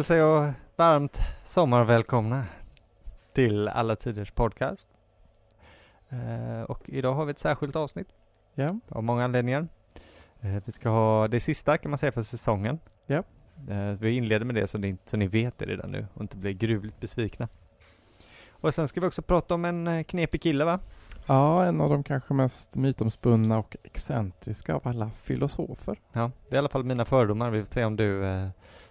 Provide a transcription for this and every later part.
Hälsar jag varmt sommarvälkomna till Alla Tiders Podcast. Eh, och idag har vi ett särskilt avsnitt Ja, av många anledningar. Eh, vi ska ha det sista kan man säga för säsongen. Ja. Eh, vi inleder med det så ni, så ni vet det redan nu och inte blir gruvligt besvikna. Och sen ska vi också prata om en knepig kille va? ja en av de kanske mest mytomspunna och excentriska av alla filosofer. Ja, det är i alla fall mina fördomar. Vi får se om du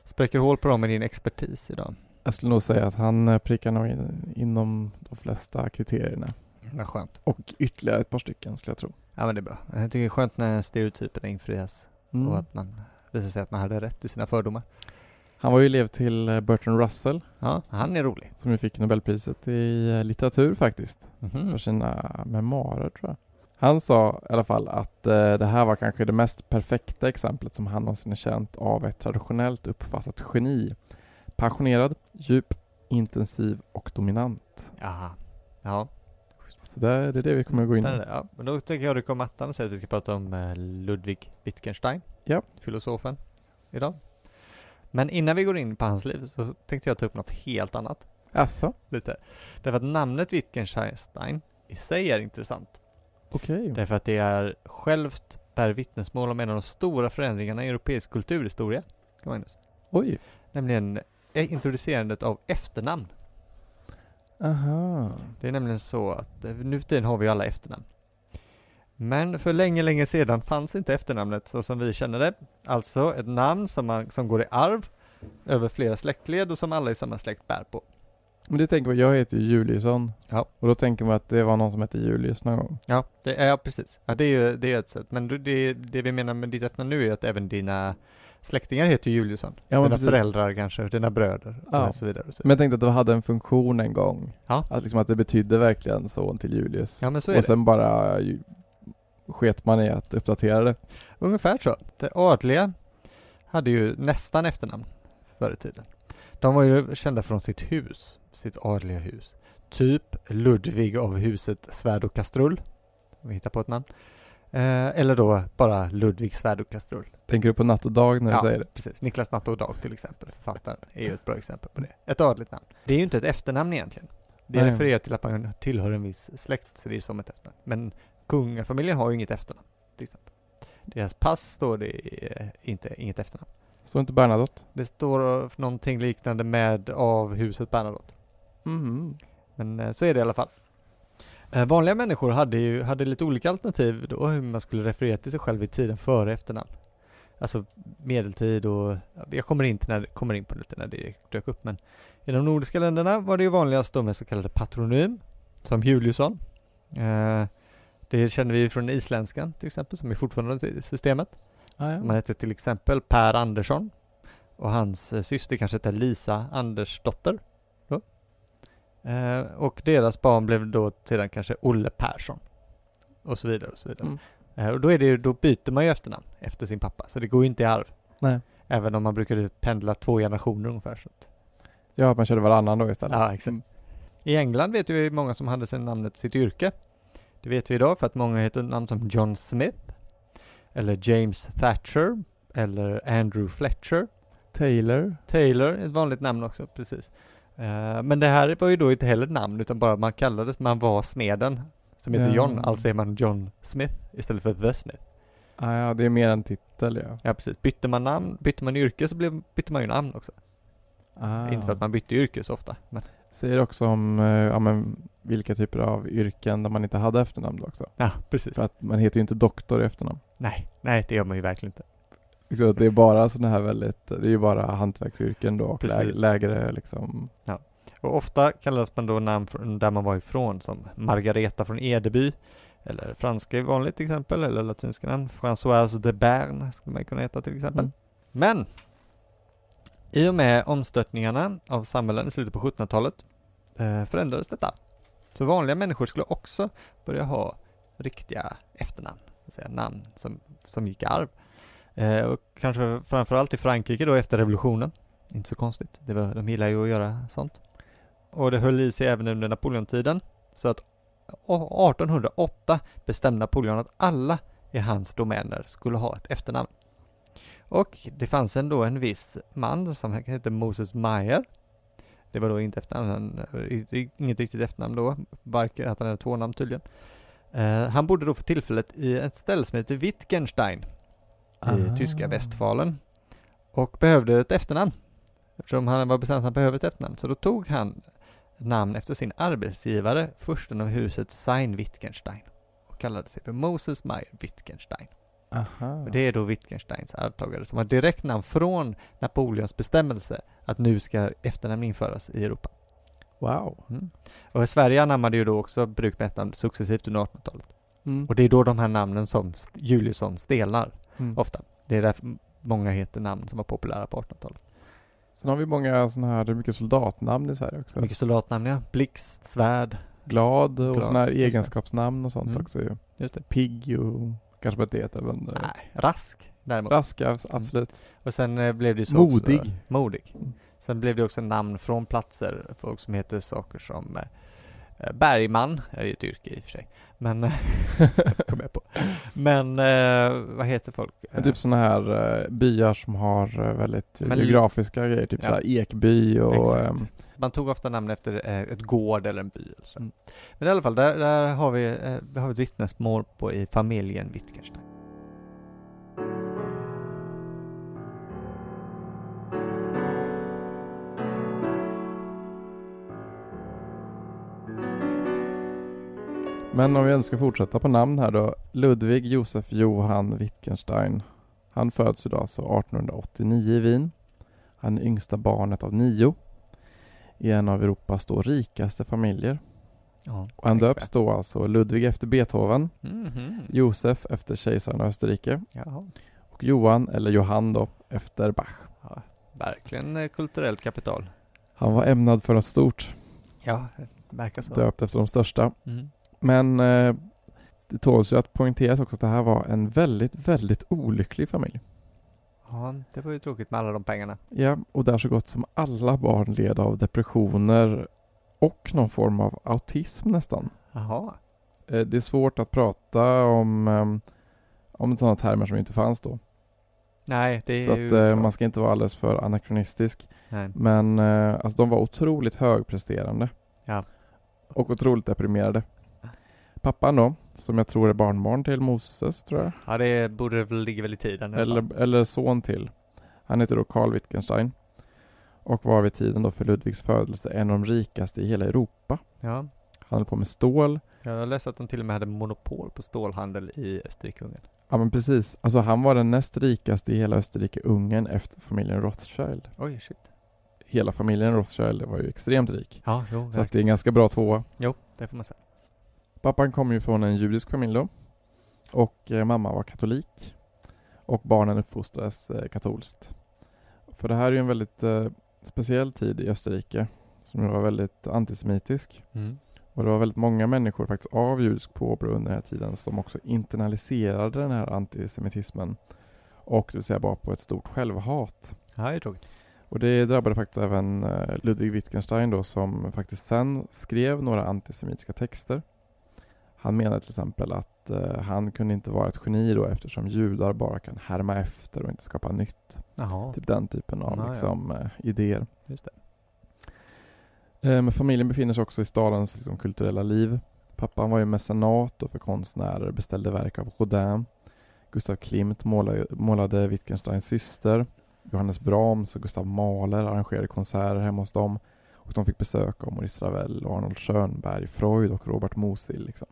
spräcker hål på dem med din expertis idag. Jag skulle nog säga att han eh, prickar nog in, inom de flesta kriterierna. Vad skönt. Och ytterligare ett par stycken skulle jag tro. Ja men det är bra. Jag tycker det är skönt när stereotyperna infrias Mm. och att man visar sig att man hade rätt i sina fördomar. Han var ju elev till eh, Bertrand Russell Ja, han är rolig. som ju fick Nobelpriset i eh, litteratur faktiskt. Mhm. För sina memoarer tror jag. Han sa i alla fall att eh, det här var kanske det mest perfekta exemplet som han någonsin känt av ett traditionellt uppfattat geni. Passionerad, djup, intensiv och dominant. Jaha. Ja. Så det, det är det vi kommer att gå in på. Ja, men då tänker jag rycka om mattan och säga att vi ska prata om eh, Ludwig Wittgenstein. Ja. Filosofen. Idag. Men innan vi går in på hans liv så tänkte jag ta upp något helt annat. Alltså, Lite. Därför att namnet Wittgenstein i sig är intressant. Okej. Därför att det är självt bär vittnesmål om en av de stora förändringarna i europeisk kulturhistoria. Magnus. Oj. Nämligen eh, introducerandet av efternamn. Aha. Det är nämligen så att eh, nu för tiden har vi alla efternamn. Men för länge, länge sedan fanns inte efternamnet så som vi känner det. Alltså ett namn som, man, som går i arv över flera släktled och som alla i samma släkt bär på. Men det tänker man, jag heter ju Juliusson. Ja. Och då tänker man att det var någon som hette Julius någon gång. Ja, det ja precis. Ja, det är ju det är ett sätt. Men det, det vi menar med ditt efternamn nu är att även dina släktingar heter Juliusson. Ja, men dina precis. föräldrar kanske, dina bröder Ja. och så vidare. Och så Men vidare. jag tänkte att det hade en funktion en gång. Ja. Att, liksom att det betydde verkligen son till Julius. Ja men så är och det. sen bara ju, sket man i att uppdatera det. Ungefär så. Det adliga hade ju nästan efternamn förr i tiden. De var ju kända från sitt hus, sitt adliga hus. Typ Ludvig av huset Svärd och Kastrull. Om vi hittar på ett namn. Eh, eller då bara Ludvig Svärd och Kastrull. Tänker du på natt och dag när Ja. du säger det? Precis. Niklas Natt och Dag till exempel, författaren, är ju ett bra exempel på det. Ett adligt namn. Det är ju inte ett efternamn egentligen. Det Nej. refererar till att man tillhör en viss släkt, så det är som ett efternamn. Men kungafamiljen har ju inget efternamn, till exempel. Deras pass står det eh, inte, inget efternamn. Står inte Bernadotte? Det står någonting liknande med av huset Bernadotte. Mhm. Men eh, så är det i alla fall. Eh, vanliga människor hade ju hade lite olika alternativ då hur man skulle referera till sig själv i tiden före efternamn. Alltså medeltid och jag kommer in, till när, kommer in på det lite när det dök upp men i de nordiska länderna var det ju vanligast då med så kallade patronym som Juliusson. Eh, det känner vi från isländskan till exempel som är fortfarande i systemet. Ah, ja. Man hette till exempel Per Andersson och hans eh, syster kanske hette Lisa Andersdotter. Eh, och deras barn blev då sedan kanske Olle Persson. Och så vidare och så vidare. Mm. Eh, och då, är det, ju- då byter man ju efternamn efter sin pappa, så det går ju inte i arv. Nej. Även om man brukade pendla två generationer ungefär. Så att. Ja, att man körde varannan då istället. Ja, exakt. Mm. I England vet vi många som hade sin namnet sitt yrke. Det vet vi idag för att många heter namn som John Smith, eller James Thatcher, eller Andrew Fletcher. Taylor. Taylor, ett vanligt namn också, precis. Eh, men det här var ju då inte heller namn, utan bara man kallades, man var smeden, som heter Ja. John, alltså är man John Smith istället för The Smith. Ah, ja, det är mer en titel ja. Ja, precis. Bytte man namn, bytte man yrke så blev, bytte man ju namn också. Ah. Inte för att man bytte yrke så ofta, men Säger också om eh, ja, men, vilka typer av yrken där man inte hade efternamn också. ja, precis. För att man heter ju inte doktor i efternamn. Nej, nej, det gör man ju verkligen inte. Det är bara sådana här väldigt, det är ju bara hantverksyrken då och lägre, lägre liksom. Och ofta kallades man då namn från där man var ifrån, som Margareta från Edeby, eller franska är vanligt till exempel, eller latinska namn, Françoise de Berne skulle man kunna heta till exempel. Mm. Men i och med omstötningarna av samhällen i slutet på 1700-talet eh, förändrades detta. Så vanliga människor skulle också börja ha riktiga efternamn, säga namn som, som gick i arv. Eh, och kanske framförallt i Frankrike då efter revolutionen. Inte så konstigt, det var, de gillar ju att göra sånt. Och det höll i sig även under Napoleontiden. Så att 1808 bestämde Napoleon att alla i hans domäner skulle ha ett efternamn. Och det fanns ändå en viss man som hette Moses Meyer. Det var då inte efternamn, i- inget riktigt efternamn då, varken att han hade två namn tydligen. Eh, han bodde då för tillfället i ett ställe som heter Wittgenstein i Ah. tyska Westfalen och behövde ett efternamn. Eftersom han var bestämd att han behövde ett efternamn. Så då tog han namn efter sin arbetsgivare, fursten av huset Sein Wittgenstein och kallade sig för Moses Meyer Wittgenstein. Aha. Och det är då Wittgensteins arvtagare som har direkt namn från Napoleons bestämmelse att nu ska efternamn införas i Europa. Wow. Mm. Och Sverige anammade ju då också bruk med efternamn successivt under 1800-talet. Mm. Och det är då de här namnen som Juliusson stelnar Mm. ofta. Det är därför många heter namn som var populära på 1800-talet. Sen har vi många sådana här, det är mycket soldatnamn i Sverige också. Mycket soldatnamn ja. Blixt, svärd, Glad och sådana här egenskapsnamn och sånt Mm. också ju. just det. Pigg och kanske det heter, men eh, Nej, rask däremot. raska, absolut. Och sen eh, blev det så Modig. Också, modig. Mm. Sen blev det också namn från platser, folk som heter saker som eh, eh, Bergman, är ju ett yrke i och för sig. Men, eh, kom jag på. Men, eh, vad heter folk? Men typ sådana här eh, byar som har eh, väldigt Men- geografiska grejer, typ Ja. så här Ekby och ehm, Man tog ofta namn efter eh, ett gård eller en by. Mm. Men i alla fall, där, där har vi, eh, vi har ett vittnesmål på i familjen Wittgenstein. Men om vi ska fortsätta på namn här då. Ludvig Josef Johann Wittgenstein. Han föds idag alltså 1889 i Wien. Han är yngsta barnet av nio. I en av Europas då rikaste familjer. Ja, Och han döps då alltså Ludvig efter Beethoven, Mhm. Josef efter kejsaren av Österrike Jaha. och Johan, eller Johann då, efter Bach. Ja, verkligen eh, kulturellt kapital. Han var ämnad för något stort, Ja, det verkar så. döpt efter de största. Mm. Men eh, det tåls ju att poängteras också att det här var en väldigt, väldigt olycklig familj. Ja, det var ju tråkigt med alla de pengarna. Ja, och där så gott som alla barn led av depressioner och någon form av autism nästan. Jaha. Eh, Det är svårt att prata om, ehm, om sådana termer som inte fanns då. Nej, det är Så ju att eh, bra. man ska inte vara alldeles för anakronistisk. Nej. Men eh, alltså de var otroligt högpresterande. Ja. Och otroligt deprimerade. Pappan då, som jag tror är barnbarn till Moses, tror jag. Ja, det borde väl ligga väl i tiden. Eller, fall. eller son till. Han heter då Carl Wittgenstein. Och var vid tiden då för Ludvigs födelse en av de rikaste i hela Europa. Ja. Han höll på med stål. Jag har läst att han till och med hade monopol på stålhandel i Österrike-Ungern. Ja men precis. Alltså han var den näst rikaste i hela Österrike-Ungern efter familjen Rothschild. Oj, shit. Hela familjen Rothschild var ju extremt rik. Ja, jo, Så det är en ganska bra tvåa. Jo, det får man säga. Pappan kom ju från en judisk familj då. Och eh, mamma var katolik. Och barnen uppfostrades eh, katolskt. För det här är ju en väldigt eh, speciell tid i Österrike. Som var väldigt antisemitisk. Mm. Och det var väldigt många människor faktiskt av judisk påbrå under den här tiden som också internaliserade den här antisemitismen. Och det vill säga bara på ett stort självhat. Ja, det. Och det drabbade faktiskt även Ludwig Wittgenstein då som faktiskt sen skrev några antisemitiska texter. Han menade till exempel att eh, han kunde inte vara ett geni då eftersom judar bara kan härma efter och inte skapa nytt. Jaha, Typ den typen av Ja, ja. liksom, eh, idéer. just det. Eh, Men familjen befinner sig också i stadens liksom, kulturella liv. Pappan var ju mecenat då för konstnärer, beställde verk av Rodin. Gustav Klimt målade, målade Wittgensteins syster. Johannes Brahms och Gustav Mahler arrangerade konserter hemma hos dem. Och de fick besök av Maurice Ravel, och Arnold Schönberg, Freud och Robert Musil. Liksom.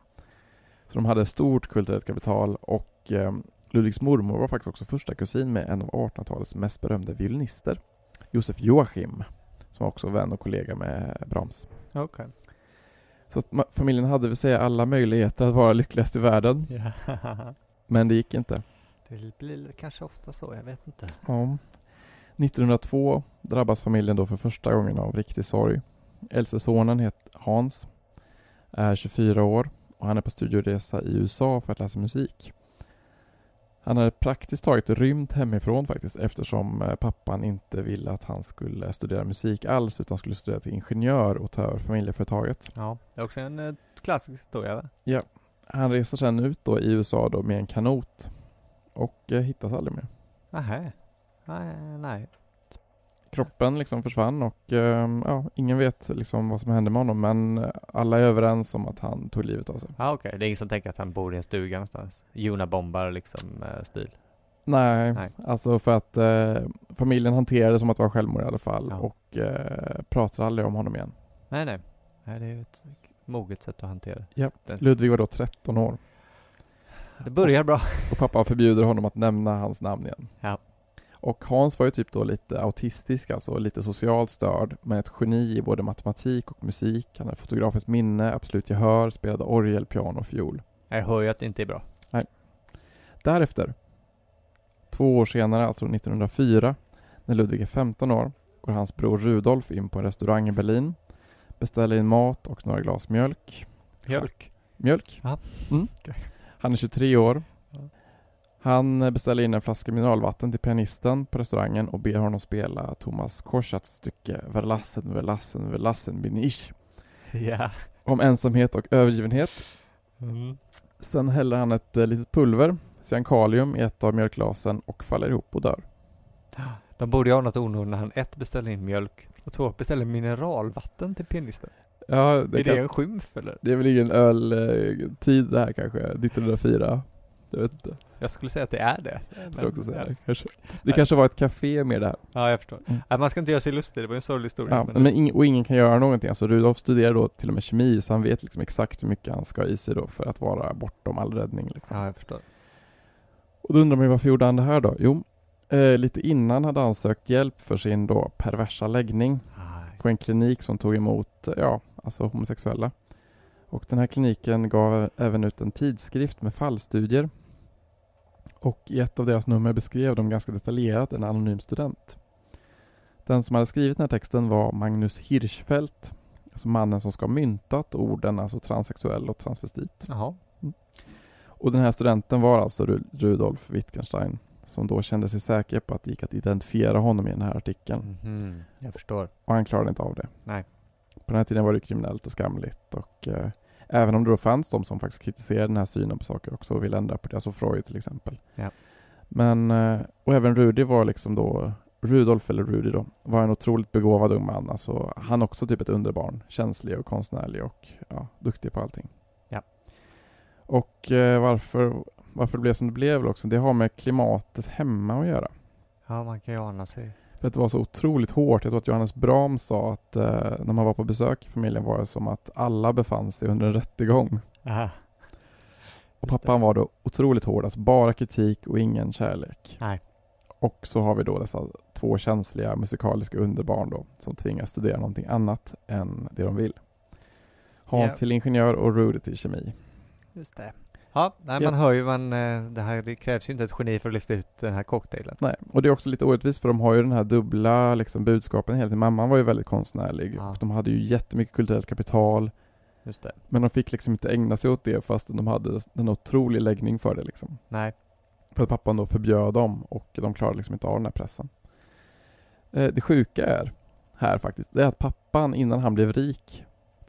Så de hade stort kulturellt kapital och eh, Ludvigs mormor var faktiskt också första kusin med en av 1800-talets mest berömda violinister, Josef Joachim, som var också vän och kollega med Brahms. Okej. Så familjen hade vill säga alla möjligheter att vara lyckligast i världen, men det gick inte. det blir kanske ofta så, jag vet inte. Ja. 1902 drabbas familjen då för första gången av riktig sorg. Äldste sonen Hans, är 24 år och han är på studieresa i USA för att läsa musik. Han hade praktiskt taget rymt hemifrån faktiskt eftersom eh, pappan inte ville att han skulle studera musik alls utan skulle studera till ingenjör och ta över familjeföretaget. Ja, det är också en eh, klassisk historia va? Han reser sen ut då i USA då med en kanot och eh, hittas aldrig mer. Nähä. Nej, nej. Kroppen liksom försvann och eh, ja, ingen vet liksom vad som hände med honom men alla är överens om att han tog livet av sig. Ah, Okej, det är ingen som tänker att han bor i en stuga någonstans? Juna-bombar liksom eh, stil? Nej, Nej. alltså för att eh, familjen hanterade det som att det var självmord i alla fall Ja. och eh, pratade aldrig om honom igen. Nej, nej. Nej, det är ju ett moget sätt att hantera. Ja. Det, Ludvig var då 13 år det börjar bra. och pappa förbjuder honom att nämna hans namn igen. Ja. Och Hans var ju typ då lite autistisk, alltså lite socialt störd, men ett geni i både matematik och musik. Han hade fotografiskt minne, absolut gehör, spelade orgel, piano och fiol. Jag hör ju att det inte är bra. Därefter, två år senare, alltså 1904, när Ludvig är 15 år, går hans bror Rudolf in på en restaurang i Berlin, beställer in mat och några glas mjölk. Mjölk? Mjölk? Mm. Han är 23 år. Han beställer in en flaska mineralvatten till pianisten på restaurangen och ber honom spela Thomas Korschats stycke Verlassen, Verlassen, Verlassen bin ich Ja. om ensamhet och övergivenhet. Mm. Sen häller han ett eh, litet pulver, cyankalium, i ett av mjölkglasen och faller ihop och dör. De borde ju ha något onåd när han ett beställer in mjölk och två beställer mineralvatten till pianisten. Ja, är det, det kan, en skymf eller? det är väl ingen öltid det här kanske, 1904. Jag vet inte. Jag skulle säga att det är det. Jag skulle också säga det. Kanske. Det kanske var ett café med det här. Ja, jag förstår. Mm. Nej, man ska inte göra sig lustig, det var en sorglig historia. Ja, men ing, och ingen kan göra någonting. Alltså Rudolf studerar då till och med kemi så han vet liksom exakt hur mycket han ska ha i sig då för att vara bortom all räddning. Liksom. Ja, jag förstår. Och då undrar man ju varför gjorde han det här då? Jo, eh, lite innan hade han sökt hjälp för sin då perversa läggning Nej. på en klinik som tog emot, ja, alltså homosexuella. Och den här kliniken gav även ut en tidskrift med fallstudier. Och i ett av deras nummer beskrev de ganska detaljerat en anonym student. Den som hade skrivit den här texten var Magnus Hirschfeldt, alltså mannen som ska ha myntat orden alltså transsexuell och transvestit. Jaha. Och den här studenten var alltså Ru- Rudolf Wittgenstein som då kände sig säker på att det gick att identifiera honom i den här artikeln. Mhm, Jag förstår. Och han klarade inte av det. Nej. På den här tiden var det kriminellt och skamligt och eh, även om det då fanns de som faktiskt kritiserade den här synen på saker också och ville ändra på det, alltså Freud till exempel. Ja. Men, eh, och även Rudi var liksom då, Rudolf eller Rudi då, var en otroligt begåvad ung man. Alltså han också typ ett underbarn, känslig och konstnärlig och ja, duktig på allting. Ja. Och eh, varför, varför det blev som det blev också, det har med klimatet hemma att göra. Ja, man kan ju ana sig. För att det var så otroligt hårt. Jag tror att Johannes Brahms sa att eh, när man var på besök i familjen var det som att alla befann sig under en rättegång. Aha. Och pappan var då otroligt hård, alltså bara kritik och ingen kärlek. Nej. Och så har vi då dessa två känsliga musikaliska underbarn då som tvingas studera någonting annat än det de vill. Hans Ja. till ingenjör och Rudy till kemi. Just det. Ja, nej, man hör ju man, eh, det här det krävs ju inte ett geni för att lista ut den här cocktailen. Nej, och det är också lite orättvist för de har ju den här dubbla liksom, budskapen hela tiden. Mamman var ju väldigt konstnärlig Ja. och de hade ju jättemycket kulturellt kapital. Just det. Men de fick liksom inte ägna sig åt det fast de hade en otrolig läggning för det liksom. Nej. För att pappan då förbjöd dem och de klarade liksom inte av den här pressen. Eh, det sjuka är här faktiskt, det är att pappan innan han blev rik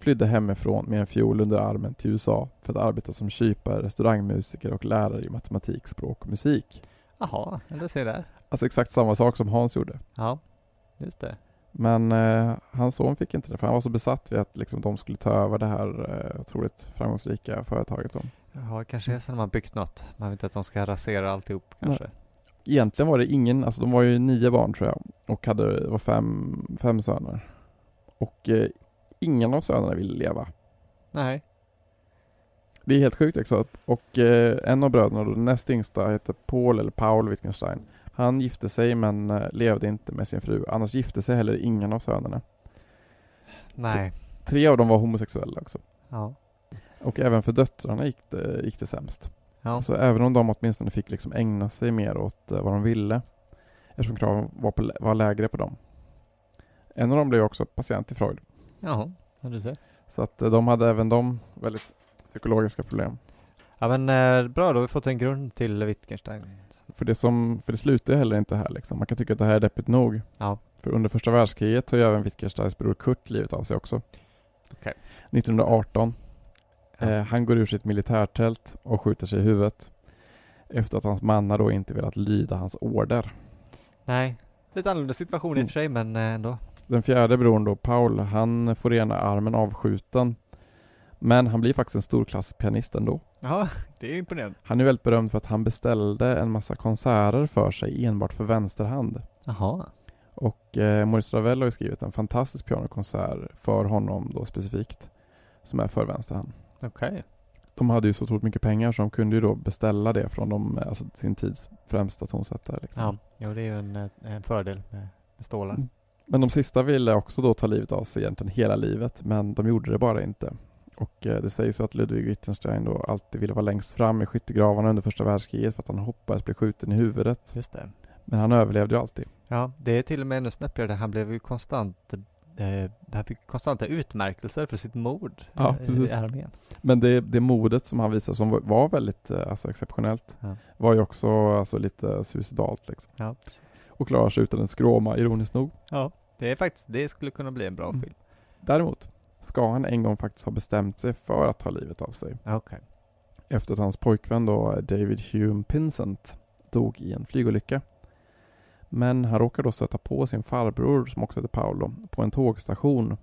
flydde hemifrån med en fiol under armen till USA för att arbeta som kypare, restaurangmusiker och lärare i matematik, språk och musik. Jaha, eller se där. Alltså exakt samma sak som Hans gjorde. Ja, just det. Men eh, hans son fick inte det för han var så besatt vid att liksom, de skulle ta över det här eh, otroligt framgångsrika företaget. Då. Ja, kanske är så när man byggt något. Man vill inte att de ska rasera alltihop kanske. Egentligen var det ingen, alltså de var ju nio barn tror jag och hade, det var fem, fem söner. Och eh, ingen av sönerna ville leva. Nej. Det är helt sjukt också. Och eh, en av bröderna, då, den näst yngsta, hette Paul eller Paul Wittgenstein. Han gifte sig men eh, levde inte med sin fru. Annars gifte sig heller ingen av sönerna. Nej. Tre av dem var homosexuella också. Ja. Och även för döttrarna gick det, gick det sämst. Ja. Så även om de åtminstone fick liksom ägna sig mer åt eh, vad de ville eftersom kraven var, på, var lägre på dem. En av dem blev också patient till Freud. Jaha, ja, du ser. Så att eh, de hade även de väldigt psykologiska problem. Ja men eh, bra, då har vi fått en grund till Wittgenstein. För det, som, för det slutar ju heller inte här liksom. Man kan tycka att det här är deppigt nog. Ja. För under första världskriget tog ju även Wittgensteins bror Kurt livet av sig också. Okej. 1918. Ja. Eh, han går ur sitt militärtält och skjuter sig i huvudet. Efter att hans mannar då inte velat lyda hans order. Nej, lite annorlunda situation i och Mm. för sig men eh, ändå. Den fjärde bror då, Paul, han får ena armen avskjuten. Men han blir faktiskt en storklassig pianist ändå. Ja, det är imponerande. Han är väldigt berömd för att han beställde en massa konserter för sig enbart för vänsterhand. Jaha. Och eh, Maurice Ravel har ju skrivit en fantastisk pianokonsert för honom då specifikt. Som är för vänsterhand. Okej. De hade ju så otroligt mycket pengar så de kunde ju då beställa det från de, alltså sin tids främsta tonsättare. Liksom. Ja, jo, det är ju en, eh, en fördel med, med stålar. Men de sista ville också då ta livet av sig egentligen hela livet, men de gjorde det bara inte. Och eh, det sägs ju att Ludwig Wittgenstein då alltid ville vara längst fram i skyttegravarna under första världskriget för att han hoppades bli skjuten i huvudet. Just det. Men han överlevde ju alltid. Ja, det är till och med ännu snäppigare. Han blev ju konstant eh, han fick konstanta utmärkelser för sitt mod Ja, eh, i armén. Men det, det modet som han visade som var- väldigt alltså, exceptionellt Ja. var ju också alltså, lite suicidalt liksom. Ja, precis. Och klarar sig utan en skråma, ironiskt nog. ja, det är faktiskt, det skulle kunna bli en bra Mm. film. Däremot ska han en gång faktiskt ha bestämt sig för att ta livet av sig. Okej. efter att hans pojkvän då, David Hume Pinsent, dog i en flygolycka. Men han råkar då stöta på sin farbror, som också heter Paolo, på en tågstation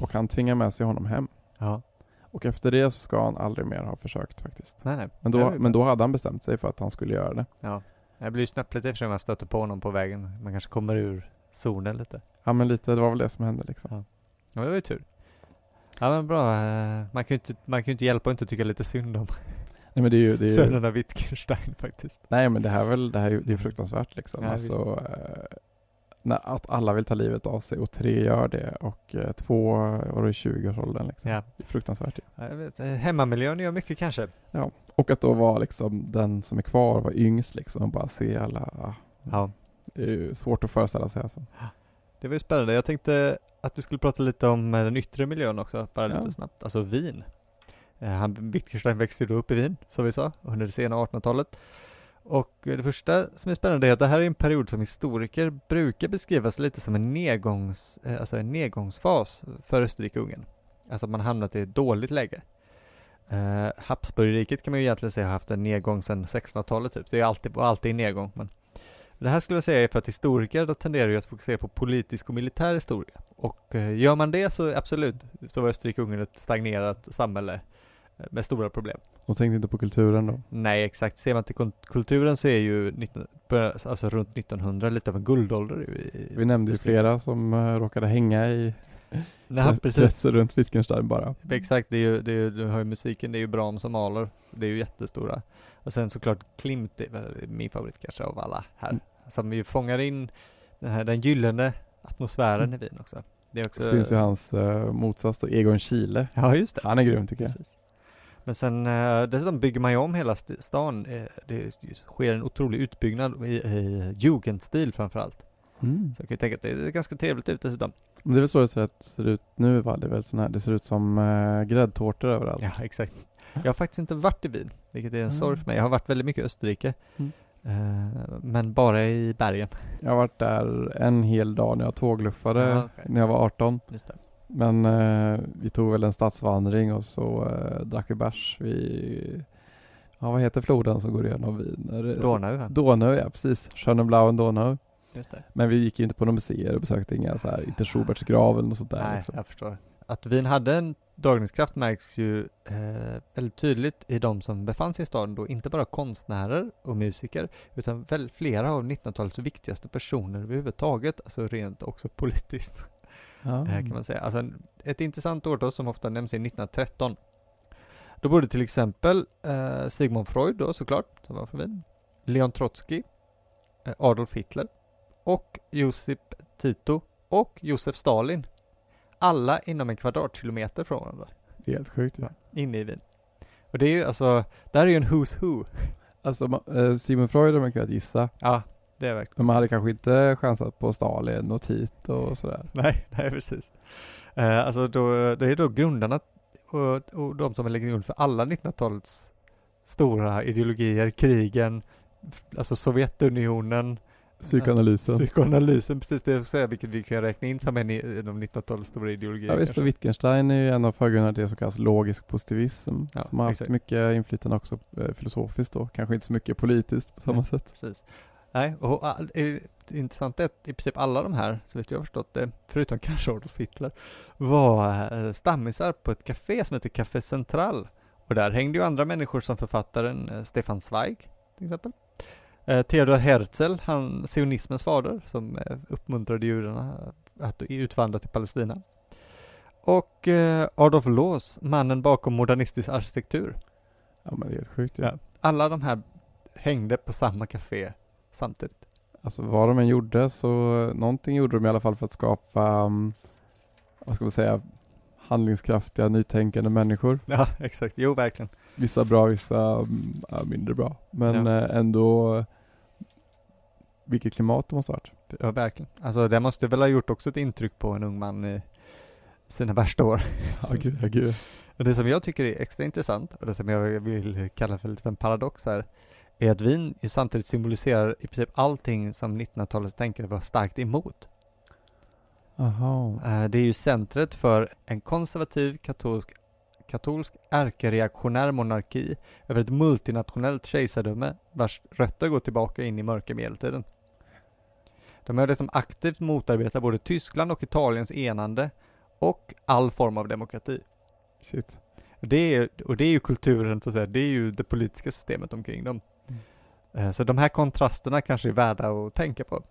och han tvingar med sig honom hem. Ja. Och efter det så ska han aldrig mer ha försökt faktiskt. Nej, nej. Men då, men då hade han bestämt sig för att han skulle göra det. Ja. Det blir ju snöpligt i och för sig om man stöter på honom på vägen. Man kanske kommer ur zonen lite. Ja men lite, det var väl det som hände liksom. Ja. Ja, det var ju tur. Ja men bra. Man kan ju inte, man kan inte hjälpa att inte tycka lite synd om Nej men det är ju, det är ju sönerna Wittgenstein faktiskt. nej men det här är väl, det här är ju det är fruktansvärt liksom. Ja, alltså, eh, att alla vill ta livet av sig och tre gör det och eh, två var i 20-årsåldern liksom. Ja. Det är fruktansvärt. Ja, Jag vet, hemmamiljön gör mycket kanske. Och att då vara liksom den som är kvar vara yngst liksom och bara se alla. Ja. Det är ju svårt att föreställa sig alltså. Det var ju spännande. Jag tänkte att vi skulle prata lite om eh, den yttre miljön också, bara Ja. lite snabbt. Alltså Wien. Eh, Han, Wittgenstein växte ju upp i Wien, som vi sa, under det sena 1800-talet. Och eh, det första som är spännande är att det här är en period som historiker brukar beskrivas lite som en, nedgångs, alltså en nedgångsfas för Österrike-Ungern. Alltså att man hamnat i ett dåligt läge. Uh, Habsburgriket kan man ju egentligen säga har haft en nedgång sedan 1600-talet typ. Det är alltid, alltid en nedgång. Men det här skulle jag säga är för att historiker då tenderar ju att fokusera på politisk och militär historia. Och eh, gör man det så absolut, så var Österrike-Ungern ett stagnerat samhälle eh, med stora problem. De tänkte inte på kulturen då. Nej, exakt. Ser man till kulturen så är ju 19, börja- alltså runt 1900 lite av en guldålder. i- Vi nämnde ju flera som uh, råkade hänga i Nej, precis. runt Wittgenstein bara. Exakt, det är ju, det är ju, du har ju musiken, det är ju Brahms och Mahler. Det är ju jättestora. Och sen såklart Klimt är väl min favorit kanske av alla här. Mm. Som ju fångar in den här, den gyllene atmosfären Mm. i Wien också. Det är också... Så finns ju hans uh, motsats då, Egon Schiele. Ja, just det. Han är grym tycker jag. Precis. Men sen uh, dessutom bygger man ju om hela st- stan. Eh, det sker en otrolig utbyggnad i, i jugendstil framförallt. Mm. Så jag kan ju tänka att det är ganska trevligt ut dessutom. Det är väl så det ser, ut nu va? Det är väl sån här, det ser ut som uh, gräddtårtor överallt. Ja, exakt. Jag har faktiskt inte varit i Wien, vilket är en Mm. sorg för mig. Jag har varit väldigt mycket i Österrike. Mm. Eh, men bara i bergen. Jag har varit där en hel dag när jag tågluffade Ja, okej. när jag var 18. Just det. Men eh, vi tog väl en stadsvandring och så eh, drack vi bärs vid, ja vad heter floden som går igenom Wien? Donau? Donau, ja precis. Schöneblauen Donau. Men vi gick ju inte på några museer och besökte inga så här, inte Schuberts grav eller något sånt där. Nej, liksom. jag förstår. Att Wien hade en dragningskraft märks ju eh, väldigt tydligt i de som befann sig i staden då, inte bara konstnärer och musiker, utan väl flera av 1900-talets viktigaste personer överhuvudtaget, alltså rent också politiskt, Ja. eh, kan man säga. Alltså ett intressant årtal som ofta nämns är 1913. Då bodde till exempel eh, Sigmund Freud då såklart, som var från Wien, Leon Trotsky, eh, Adolf Hitler och Josip Tito och Josef Stalin. Alla inom en kvadratkilometer från varandra, Det är helt sjukt. Ja. inne i Wien. Och det är ju alltså, det här är ju en who's who. Alltså eh, Sigmund Freud har man kunnat gissa. Ja, det är verkligen. Men man hade kanske inte chansat på Stalin och Tito och sådär. Nej, nej precis. Eh, alltså då, det är då grundarna och, och de som lägger grund för alla 1900-talets stora ideologier, krigen, alltså Sovjetunionen, Psykoanalysen. psykoanalysen, precis det jag säga, vilket vi kan räkna in som en i de 1900-talets stora ideologier. Ja visst, och Wittgenstein är ju en av förgrundarna till det som kallas logisk positivism. Ja, som har haft exakt. mycket inflytande också eh, filosofiskt då. Kanske inte så mycket politiskt på samma Nej. sätt. Precis. Nej, och det intressanta är att i princip alla de här, så vet jag förstått det, förutom kanske Adolf Hitler, var eh, stammisar på ett café som heter Café Central. Och där hängde ju andra människor som författaren eh, Stefan Zweig, till exempel. Eh, Theodor Herzl, han sionismens fader, som eh, uppmuntrade judarna att utvandra till Palestina. Och eh, Adolf Loos, mannen bakom modernistisk arkitektur. Ja men det är helt sjukt ju. Ja. Alla de här hängde på samma café samtidigt. Alltså vad de än gjorde så, någonting gjorde de i alla fall för att skapa, um, vad ska man säga, handlingskraftiga, nytänkande människor. Ja, exakt. Jo, verkligen. Vissa bra, vissa mm, ja, mindre bra. Men Ja. eh, ändå, vilket klimat de måste ha varit. Ja, verkligen. Alltså det måste väl ha gjort också ett intryck på en ung man i sina värsta år. Ja gud, ja gud. Det som jag tycker är extra intressant, och det som jag vill kalla för lite en paradox här, är att vin samtidigt symboliserar i princip allting som 1900-talets tänkare var starkt emot. Aha. Eh, Det är ju centret för en konservativ katolsk, katolsk ärkereaktionär monarki över ett multinationellt kejsardöme vars rötter går tillbaka in i mörka medeltiden. De har liksom aktivt motarbetat både Tyskland och Italiens enande och all form av demokrati. Shit. Det är, och det är ju kulturen, så att säga, det är ju det politiska systemet omkring dem. Eh, Så de här kontrasterna kanske är värda att tänka på.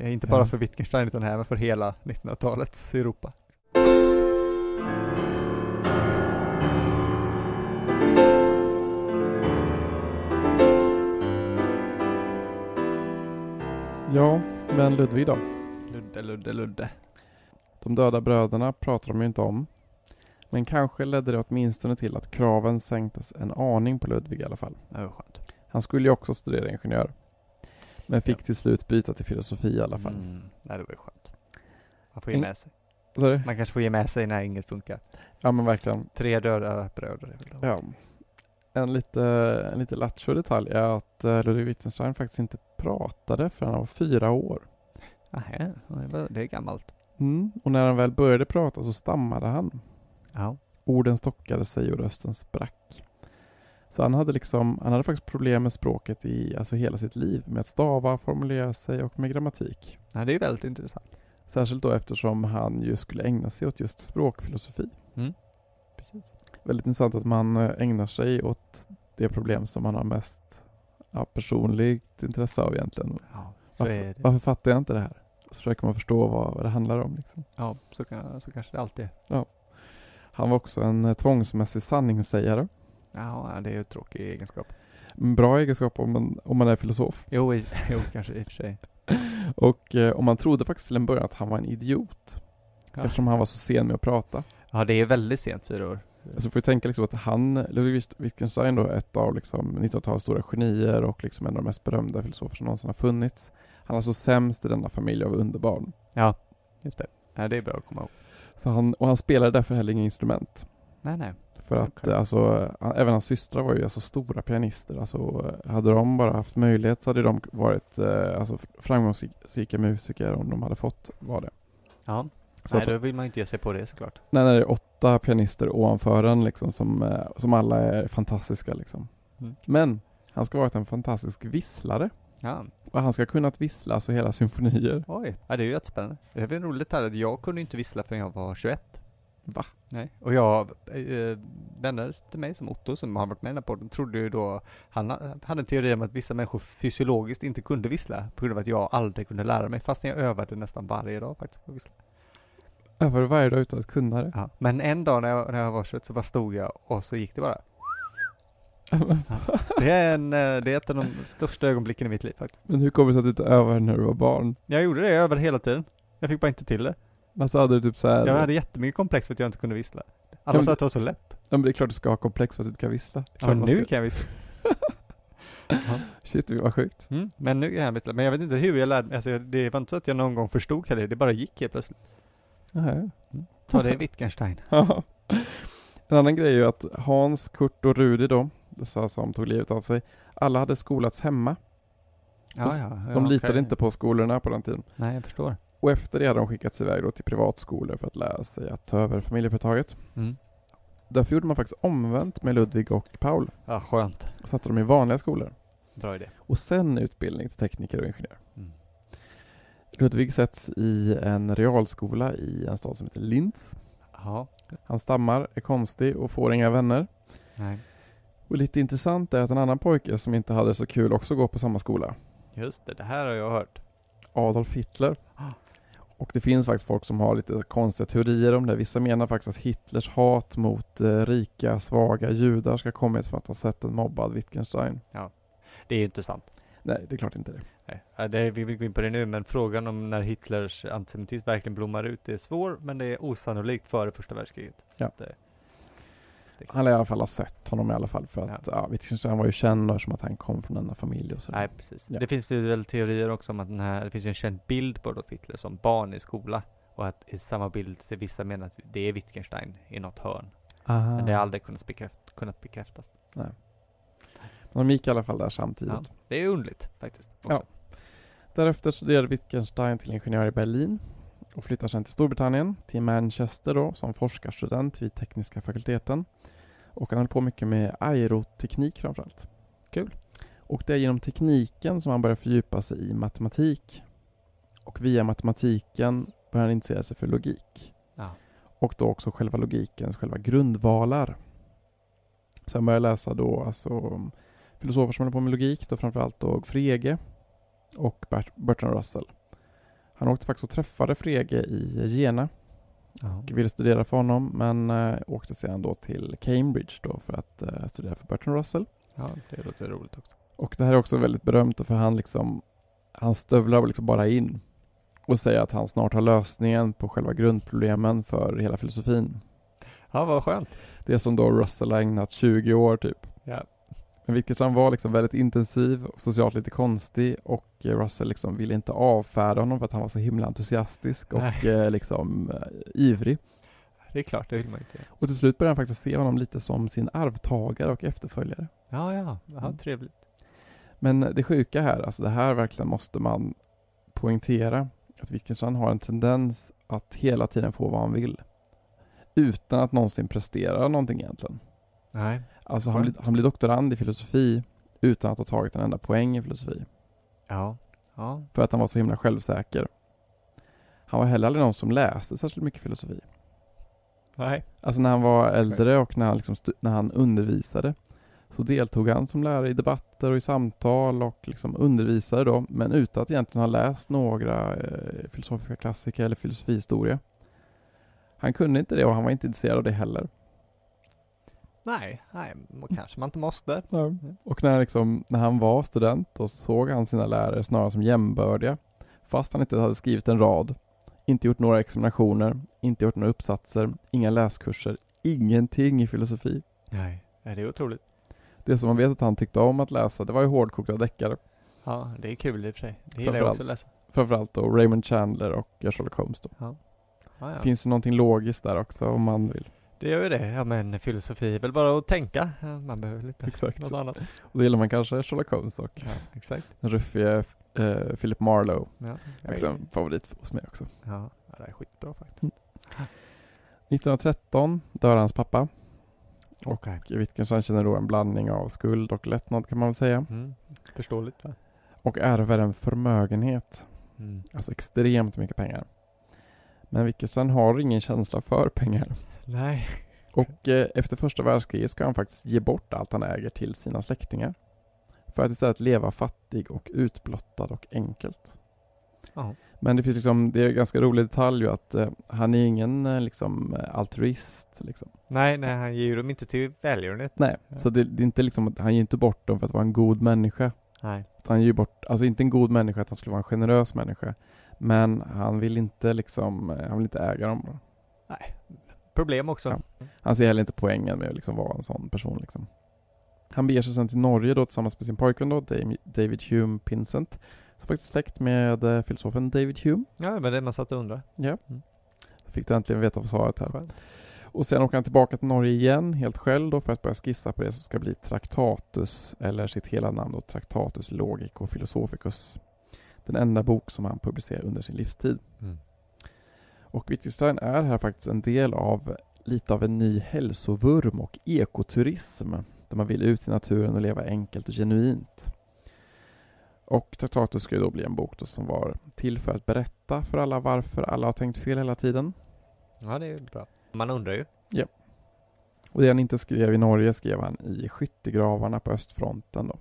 Eh, Inte bara Ja. för Wittgenstein utan även för hela 1900-talets Europa. Ja, men Ludvig då? Ludde, Ludde, Ludde. De döda bröderna pratar de ju inte om. Men kanske ledde det åtminstone till att kraven sänktes en aning på Ludvig i alla fall. Det var skönt. Han skulle ju också studera ingenjör. Men fick till slut byta till filosofi i alla fall. Mm. Nej, det var ju skönt. Man får ge med sig. Sorry? Man kanske får ge med sig när inget funkar. Ja men verkligen. Tre döda bröder. Ja. En lite, en lite lattjo detalj är att eh, Ludwig Wittgenstein faktiskt inte pratade förrän han var fyra år. Nähä, det är gammalt. Mm. Och när han väl började prata så stammade han. Ja. Orden stockade sig och rösten sprack. Så han hade liksom, han hade faktiskt problem med språket i alltså hela sitt liv. Med att stava, formulera sig och med grammatik. Nej, det är väldigt intressant. Särskilt då eftersom han ju skulle ägna sig åt just språkfilosofi. Precis. Väldigt intressant att man eh, ägnar sig åt det problem som man har mest ja, personligt intresse av egentligen. Ja, Varför, det. varför fattar jag inte det här? Så försöker man förstå vad, vad det handlar om. Liksom. Ja, så, kan, så kanske det alltid är. Han var också en eh, tvångsmässig sanningssägare. Ja, det är ju en tråkig egenskap. En bra egenskap om man, om man är filosof. Jo, i, jo kanske i och för sig. Och, eh, och man trodde faktiskt till en början att han var en idiot. Ja. Eftersom han var så sen med att prata. ja, det är väldigt sent, fyra år. Alltså får vi tänka liksom att han, Ludwig Wittgenstein då, ett av liksom 1900-talets stora genier och liksom en av de mest berömda filosofer som någonsin har funnits. Han är så sämst i denna familj av underbarn. Ja, just det. Nej, det är bra att komma ihåg. Så han, och han spelade därför heller inga instrument. Nej, nej. För att eh, alltså, även hans systrar var ju alltså stora pianister. Alltså, hade de bara haft möjlighet så hade de varit eh, alltså, framgångsrika musiker om de hade fått vara det. Ja, Så nej, att, då vill man ju inte ge sig på det såklart. när det är åtta pianister ovanför en liksom, som, eh, som alla är fantastiska. Liksom. Mm. Men han ska ha varit en fantastisk visslare. Ja, Och han ska ha kunnat vissla alltså hela symfonier. oj. Ja, det är ju jättespännande. Det är väl roligt här att jag kunde inte vissla förrän jag var 21. Va? Nej, och jag, eh, vänner till mig som Otto som har varit med i den här podden trodde ju då, han ha- hade en teori om att vissa människor fysiologiskt inte kunde vissla på grund av att jag aldrig kunde lära mig, fastän jag övade nästan varje dag faktiskt på att vissla. Över varje dag utan att kunna det. Ja. Men en dag när jag, när jag var 21 så bara stod jag och så gick det bara. Det är, en, eh, det är ett av de största ögonblicken i mitt liv faktiskt. Men hur kommer det sig att du inte övade när du var barn? Jag gjorde det, jag övade hela tiden. Jag fick bara inte till det. Alltså hade du typ så här... Jag hade jättemycket komplex för att jag inte kunde vissla. Ja, Alla men- sa att det var så lätt. Ja, men det är klart du ska ha komplex för att du inte kan vissla. Ja, klart man nu ska- kan jag vissla. ja. Shit, vad sjukt. Mm, men nu kan jag vissla. Men jag vet inte hur jag lärde mig. Alltså, det var inte så att jag någon gång förstod heller. Det bara gick helt plötsligt. Jaha. Ta det Wittgenstein. En annan grej är ju att Hans, Kurt och Rudi då, dessa som tog livet av sig, alla hade skolats hemma. Ja, ja, ja, De litade okej. inte på skolorna på den tiden. Nej, jag förstår. Och efter det hade de skickats iväg då till privatskolor för att lära sig att ta över familjeföretaget. Mm. Därför gjorde man faktiskt omvänt med Ludvig och Paul. Ja, skönt. Och satte dem i vanliga skolor. Bra idé. och sen utbildning till tekniker och ingenjör. Mm. Ludvig sätts i en realskola i en stad som heter Linz. Ja. Han stammar, är konstig och får inga vänner. Nej. Och lite intressant är att en annan pojke som inte hade så kul också går på samma skola. Just det, det här har jag hört. Adolf Hitler. Ah. Och det finns faktiskt folk som har lite konstiga teorier om det. Vissa menar faktiskt att Hitlers hat mot eh, rika, svaga judar ska kommit för att ha sett en mobbad Wittgenstein. Det är ju inte sant. Nej, det är klart inte det. Nej, ja, det, vi vill gå in på det nu, men frågan om när Hitlers antisemitism verkligen blommar ut är svår, men det är osannolikt före första världskriget. Ja. att, eh, Han lär i alla fall ha sett honom i alla fall för att ja. Wittgenstein var ju känd eftersom att han kom från denna familj och så. nej, precis. Ja. Det finns ju väl teorier också om att den här, det finns ju en känd bild på Adolf Hitler som barn i skola. Och att i samma bild ser vissa menar att det är Wittgenstein i något hörn. Aha. Men det har aldrig kunnat, bekräft, kunnat bekräftas. De gick i alla fall där samtidigt. Ja, det är underligt faktiskt. Också. Ja. Därefter studerade Wittgenstein till ingenjör i Berlin och flyttar sen till Storbritannien, till Manchester då, som forskarstudent vid tekniska fakulteten. Och han höll på mycket med aeroteknik framförallt. Kul. Och det är genom tekniken som han börjar fördjupa sig i matematik. Och via matematiken börjar han intressera sig för logik. Ja. Och då också själva logikens själva grundvalar. Sen börjar jag läsa då alltså filosofer som håller på med logik, då framförallt då Frege och Bert- Bertrand Russell. Han åkte faktiskt och träffade Frege i Jena och ville studera för honom men äh, åkte sedan då till Cambridge då för att äh, studera för Bertrand Russell. ja, det låter roligt också. Och det här är också väldigt berömt för han liksom han stövlar liksom bara in och säger att han snart har lösningen på själva grundproblemen för hela filosofin. Ja, vad skönt. Det som då Russell har ägnat 20 år typ. Ja. Men Wittgenstein var liksom väldigt intensiv och socialt lite konstig och eh, Russell liksom ville inte avfärda honom för att han var så himla entusiastisk och Nej. eh, liksom eh, ivrig. Det är klart, det vill man ju inte. Och till slut började han faktiskt se honom lite som sin arvtagare och efterföljare. Ja, ja, ja Mm. trevligt. Men det sjuka här, alltså det här verkligen måste man poängtera. Att Wittgenstein har en tendens att hela tiden få vad han vill. Utan att någonsin prestera någonting egentligen. Nej. Alltså han blir, han blir doktorand i filosofi utan att ha tagit en enda poäng i filosofi. Ja. Ja. För att han var så himla självsäker. Han var heller aldrig någon som läste särskilt mycket filosofi. Nej. Alltså när han var äldre och när han, liksom när han undervisade så deltog han som lärare i debatter och i samtal och liksom undervisade då, men utan att egentligen ha läst några eh, filosofiska klassiker eller filosofihistoria. Han kunde inte det och han var inte intresserad av det heller. Nej, nej, kanske man inte måste. Och när, liksom, när han var student då så såg han sina lärare snarare som jämbördiga. Fast han inte hade skrivit en rad, inte gjort några examinationer, inte gjort några uppsatser, inga läskurser, ingenting i filosofi. Nej. Nej, det är otroligt. Det som man vet att han tyckte om att läsa, det var ju hårdkokta deckare. Ja, det är kul i och för sig. Det gillar jag också att läsa. Framförallt då Raymond Chandler och Sherlock Holmes då. Ja, ja. Finns det någonting logiskt där också om man vill. Det gör ju det. Ja, men filosofi är väl bara att tänka. Man behöver lite Exakt. något annat. Och då gillar man kanske Sherlock Holmes och Ja, exakt. den ruffige eh, Philip Marlowe. Ja, Också en favorit hos mig också. ja, det är skitbra faktiskt. 1913 dör hans pappa. Okej. Och Wittgenstein känner då en blandning av skuld och lättnad kan man väl säga. Mm. Förståeligt va? Och ärver en förmögenhet. Mm. Alltså extremt mycket pengar. Men Wittgenstein har ingen känsla för pengar. Nej. Och eh, efter första världskriget ska han faktiskt ge bort allt han äger till sina släktingar. För att istället leva fattig och utblottad och enkelt. Ja. Men det finns liksom, det är en ganska rolig detalj ju att eh, han är ingen eh, liksom eh, altruist liksom. Nej, nej, han ger ju dem inte till välgörenhet. Nej, Ja. så det, det är inte liksom att han ger inte bort dem för att vara en god människa. Nej. Han ger bort, alltså inte en god människa att han skulle vara en generös människa. Men han vill inte liksom, han vill inte äga dem. Problem också. Ja. Han ser heller inte poängen med att liksom vara en sån person liksom. Han beger sig sen till Norge då tillsammans med sin pojkvän då, David Hume Pinsent. Som faktiskt är släkt med eh, filosofen David Hume. Ja, det var det man satt och undrade. Ja. Mm. Fick du äntligen veta svaret här. Skönt. Och sen åker han tillbaka till Norge igen, helt själv då, för att börja skissa på det som ska bli Traktatus, eller sitt hela namn då, Traktatus Logico Philosophicus. Den enda bok som han publicerar under sin livstid. Mm. Och Wittgenstein är här faktiskt en del av lite av en ny hälsovurm och ekoturism. Där man vill ut i naturen och leva enkelt och genuint. Och Traktatus ska ju då bli en bok då som var till för att berätta för alla varför alla har tänkt fel hela tiden. Ja, det är bra. Man undrar ju. Och det han inte skrev i Norge skrev han i skyttegravarna på östfronten då.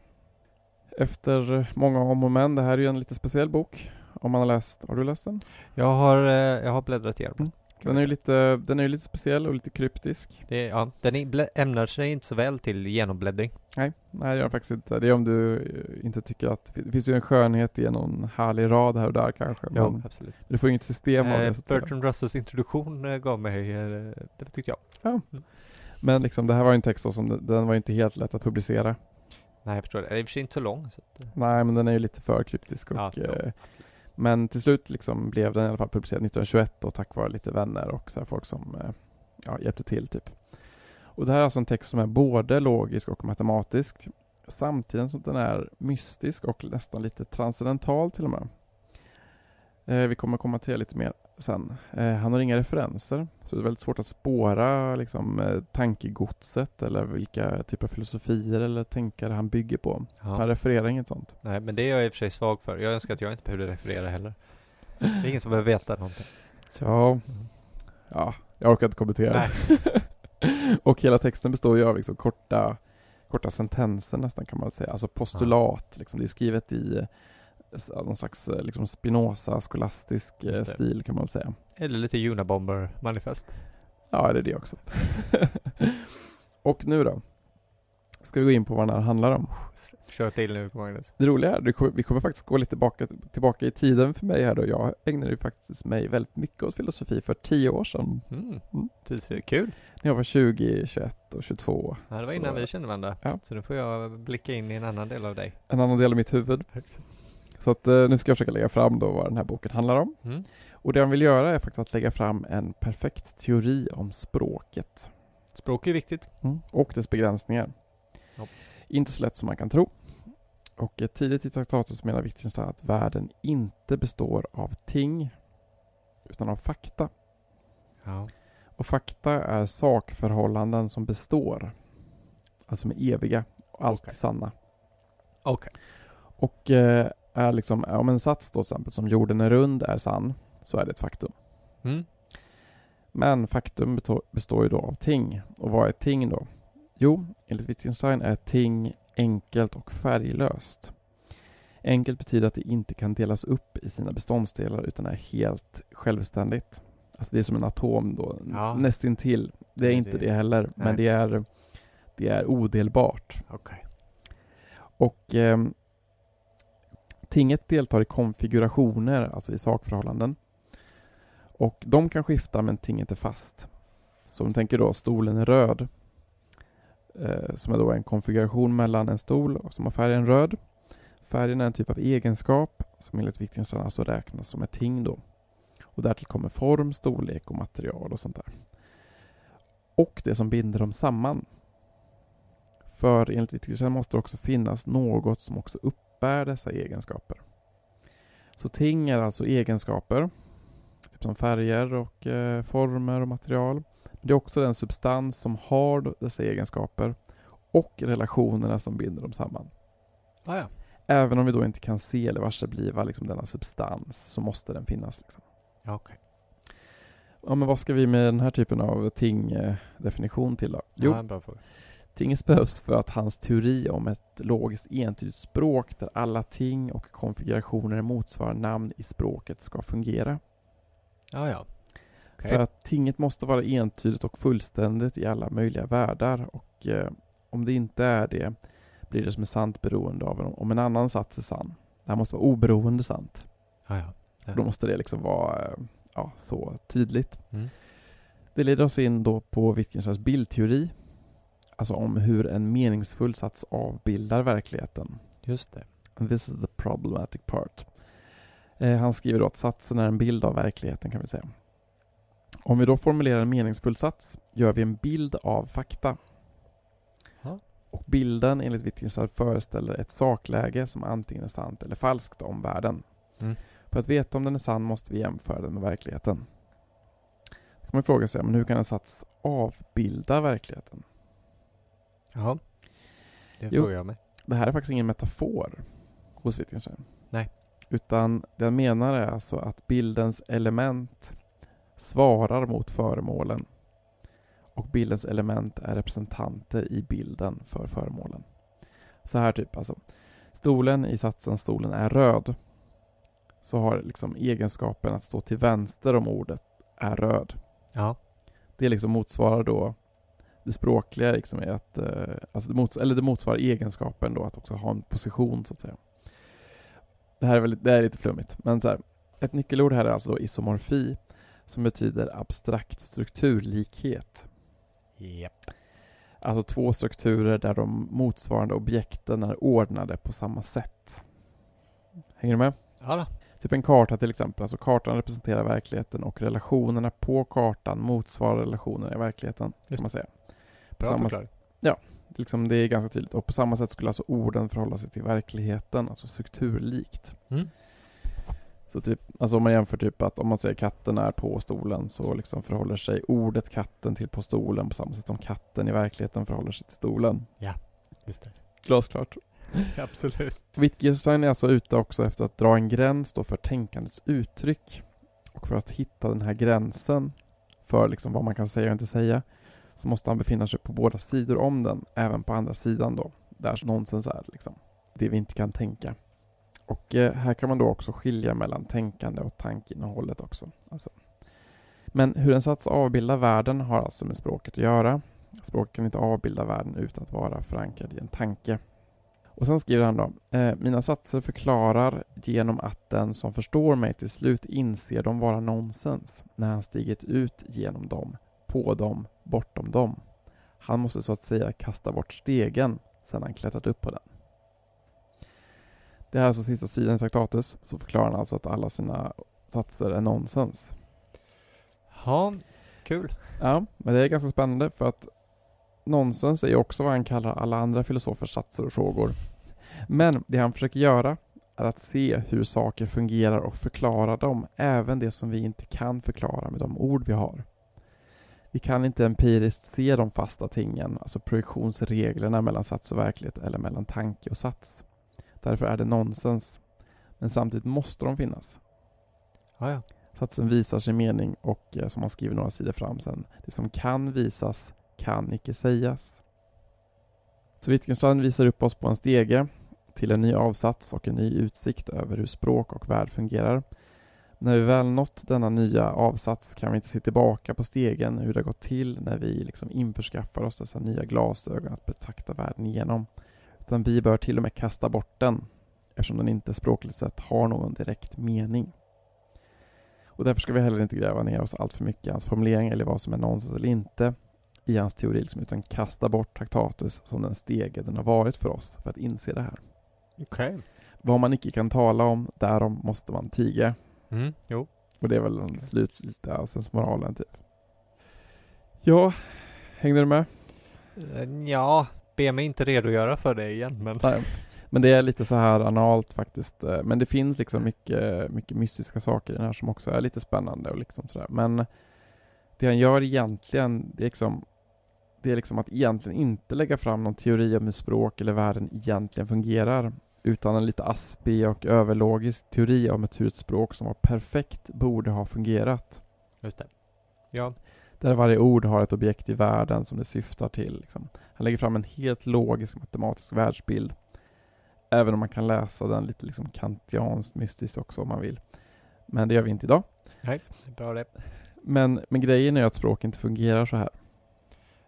Efter många om och men, det här är ju en lite speciell bok. Om man har läst, har du läst den? Jag har, eh, jag har bläddrat igenom den. Den är ju lite, den är ju lite speciell och lite kryptisk. Det, ja, den är, ämnar sig inte så väl till genombläddring. Nej, nej det gör den faktiskt inte. Det är om du eh, inte tycker att, det finns ju en skönhet i någon härlig rad här och där kanske. Ja, Men absolut. du får ju inget system av det. Eh, säga. Bertrand Russells introduktion eh, gav mig, det tyckte jag. Men liksom det här var ju en text då som, den var ju inte helt lätt att publicera. Nej, jag förstår det. Den är i och för sig inte så lång. Så att, Nej, men den är ju lite för kryptisk och ja, ja, eh. Men till slut liksom blev den i alla fall publicerad 1921 och tack vare lite vänner och så här folk som eh, ja, hjälpte till typ. Och det här är alltså en text som är både logisk och matematisk samtidigt som den är mystisk och nästan lite transcendental till och med. Eh, vi kommer komma till det lite mer sen. Eh, han har inga referenser så det är väldigt svårt att spåra liksom, eh, tankegodset eller vilka typer av filosofier eller tänkare han bygger på. Han Ja. refererar inget sånt. Nej, men det är jag i och för sig svag för. Jag önskar att jag inte behövde referera heller. Det är ingen som behöver veta någonting. Ja, Ja, jag orkar inte kommentera. Och hela texten består ju av liksom korta, korta sentenser nästan kan man säga. Alltså postulat. Liksom. Det är skrivet i någon slags eh, liksom Spinoza skolastisk eh, det. stil kan man väl säga. Eller lite Unabomber-manifest. Ja, eller det också. och nu då? Ska vi gå in på vad den här handlar om? Kör till nu Magnus. Det roliga är, det kommer, vi kommer faktiskt gå lite tillbaka, tillbaka i tiden för mig här då. Jag ägnade ju faktiskt mig väldigt mycket åt filosofi för tio år sedan. Mm. Mm. Kul. När jag var 20, 21 och 22. Ja, det var Så- innan vi kände varandra. Ja. Så nu får jag blicka in i en annan del av dig. En annan del av mitt huvud. Så att eh, nu ska jag försöka lägga fram då vad den här boken handlar om. Mm. Och det han vill göra är faktiskt att lägga fram en perfekt teori om språket. Språk är viktigt. Och dess begränsningar. Ja. Inte så lätt som man kan tro. Och tidigt i traktatet menar Wittgenstein att världen inte består av ting utan av fakta. Ja. Och fakta är sakförhållanden som består. Alltså som är eviga och alltid Okej. sanna. Okej. Och eh, är liksom, om en sats då till exempel som jorden är rund är sann, så är det ett faktum. Mm. Men faktum består ju då av ting. Och vad är ting då? Jo, enligt Wittgenstein är ting enkelt och färglöst. Enkelt betyder att det inte kan delas upp i sina beståndsdelar utan är helt självständigt. Alltså det är som en atom då, Ja. nästintill. Det är är inte det. det heller, men Nej. det är, det är odelbart. Okej. Och ehm, tinget deltar i konfigurationer, alltså i sakförhållanden. Och de kan skifta men tinget är fast. Så om du tänker då stolen är röd. Eh, som är då en konfiguration mellan en stol och som har färgen röd. Färgen är en typ av egenskap som enligt Wittgenstein alltså räknas som ett ting då. Och därtill kommer form, storlek och material och sånt där. Och det som binder dem samman. För enligt Wittgenstein måste det också finnas något som också uppbär dessa egenskaper. Så ting är alltså egenskaper, typ som färger och eh, former och material. Men det är också den substans som har dessa egenskaper och relationerna som binder dem samman. Ah, ja. Även om vi då inte kan se eller varsebliva liksom denna substans så måste den finnas. Liksom. Okej. Ja, men vad ska vi med den här typen av ting-definition till då? Jo, Ja. Tinges behövs för att hans teori om ett logiskt entydigt språk där alla ting och konfigurationer motsvarar namn i språket ska fungera. Ja, ja. Okej. För att tinget måste vara entydigt och fullständigt i alla möjliga världar och eh, om det inte är det blir det som är sant beroende av om- en annan sats är sann. Det här måste vara oberoende sant. Ja, ja. Och Då måste det liksom vara eh, ja, så tydligt. Mm. Det leder oss in då på Wittgensteins bildteori. Alltså om hur en meningsfull sats avbildar verkligheten. Just det. And this is the problematic part. Eh, han skriver då att satsen är en bild av verkligheten kan vi säga. Om vi då formulerar en meningsfull sats gör vi en bild av fakta. Och bilden enligt Wittgenstein föreställer ett sakläge som antingen är sant eller falskt om världen. Mm. För att veta om den är sann måste vi jämföra den med verkligheten. Då kan man fråga sig, men hur kan en sats avbilda verkligheten? Jaha. Det Jo. frågar jag mig. Det här är faktiskt ingen metafor. hos Wittgenstein. Nej. Utan det han menar är alltså att bildens element svarar mot föremålen och bildens element är representanter i bilden för föremålen. Så här typ alltså. Stolen i satsen stolen är röd så har liksom egenskapen att stå till vänster om ordet är röd. Ja. Det liksom motsvarar då det språkliga liksom är att, eh, alltså det, mots eller det motsvarar egenskapen då att också ha en position så att säga. Det här är, väldigt, det är lite flummigt, men så här, ett nyckelord här är alltså isomorfi som betyder abstrakt strukturlikhet. Japp. Alltså två strukturer där de motsvarande objekten är ordnade på samma sätt. Hänger du med? Ja då. Typ en karta till exempel, alltså kartan representerar verkligheten och relationerna på kartan motsvarar relationerna i verkligheten, Just kan man säga. Bra samma, förklaring. liksom, det är ganska tydligt. Och på samma sätt skulle alltså orden förhålla sig till verkligheten, alltså strukturlikt. Mm. Så typ, alltså om man jämför typ att om man säger katten är på stolen så liksom förhåller sig ordet katten till på stolen på samma sätt som katten i verkligheten förhåller sig till stolen. Just det. Glasklart. Absolut. Wittgenstein är alltså ute också efter att dra en gräns då för tänkandets uttryck. Och för att hitta den här gränsen för liksom vad man kan säga och inte säga så måste han befinna sig på båda sidor om den, även på andra sidan då, där nonsens är liksom. Det vi inte kan tänka. Och eh, här kan man då också skilja mellan tänkande och tankeinnehållet också. Alltså. Men hur en sats avbildar världen har alltså med språket att göra. Språket kan inte avbilda världen utan att vara förankrad i en tanke. Och sen skriver han då, eh, mina satser förklarar genom att den som förstår mig till slut inser dem vara nonsens när han stigit ut genom dem, på dem, bortom dem. Han måste så att säga kasta bort stegen sedan han klättrat upp på den. Det här är alltså sista sidan i Traktatus, så förklarar han alltså att alla sina satser är nonsens. Ja, kul. Ja, men det är ganska spännande för att nonsens är ju också vad han kallar alla andra filosofers satser och frågor. Men det han försöker göra är att se hur saker fungerar och förklara dem, även det som vi inte kan förklara med de ord vi har. Vi kan inte empiriskt se de fasta tingen, alltså projektionsreglerna mellan sats och verklighet eller mellan tanke och sats. Därför är det nonsens. Men samtidigt måste de finnas. Ja, ja. Satsen visar sin mening och eh, som han skriver några sidor fram sen, det som kan visas kan icke sägas. Så Wittgenstein visar upp oss på en stege till en ny avsats och en ny utsikt över hur språk och värld fungerar. När vi väl nått denna nya avsats kan vi inte se tillbaka på stegen hur det har gått till när vi liksom införskaffar oss dessa nya glasögon att betrakta världen igenom. Utan vi bör till och med kasta bort den eftersom den inte språkligt sett har någon direkt mening. Och därför ska vi heller inte gräva ner oss allt för mycket i hans formulering eller vad som är nonsens eller inte i hans teori, liksom, utan kasta bort Traktatus som den stege den har varit för oss för att inse det här. Okej. Vad man icke kan tala om, därom måste man tiga. Mm, jo. Och det är väl en slut lite av sensmoralen typ. Ja, hängde du med? Eh, Ja, be mig inte redogöra för det igen, men Nej. Men det är lite så här analt faktiskt. eh, Men det finns liksom mycket, mycket mystiska saker i den här som också är lite spännande och liksom sådär. Men det han gör egentligen, det är liksom det är liksom att egentligen inte lägga fram någon teori om hur språk eller världen egentligen fungerar utan en lite aspig och överlogisk teori om ett hur ett språk som var perfekt borde ha fungerat. just det. Ja, Där varje ord har ett objekt i världen som det syftar till. Liksom. Han lägger fram en helt logisk matematisk världsbild. Även om man kan läsa den lite liksom kantianskt mystiskt också om man vill. Men det gör vi inte idag. är bra det. Men, men grejen är att språk inte fungerar så här.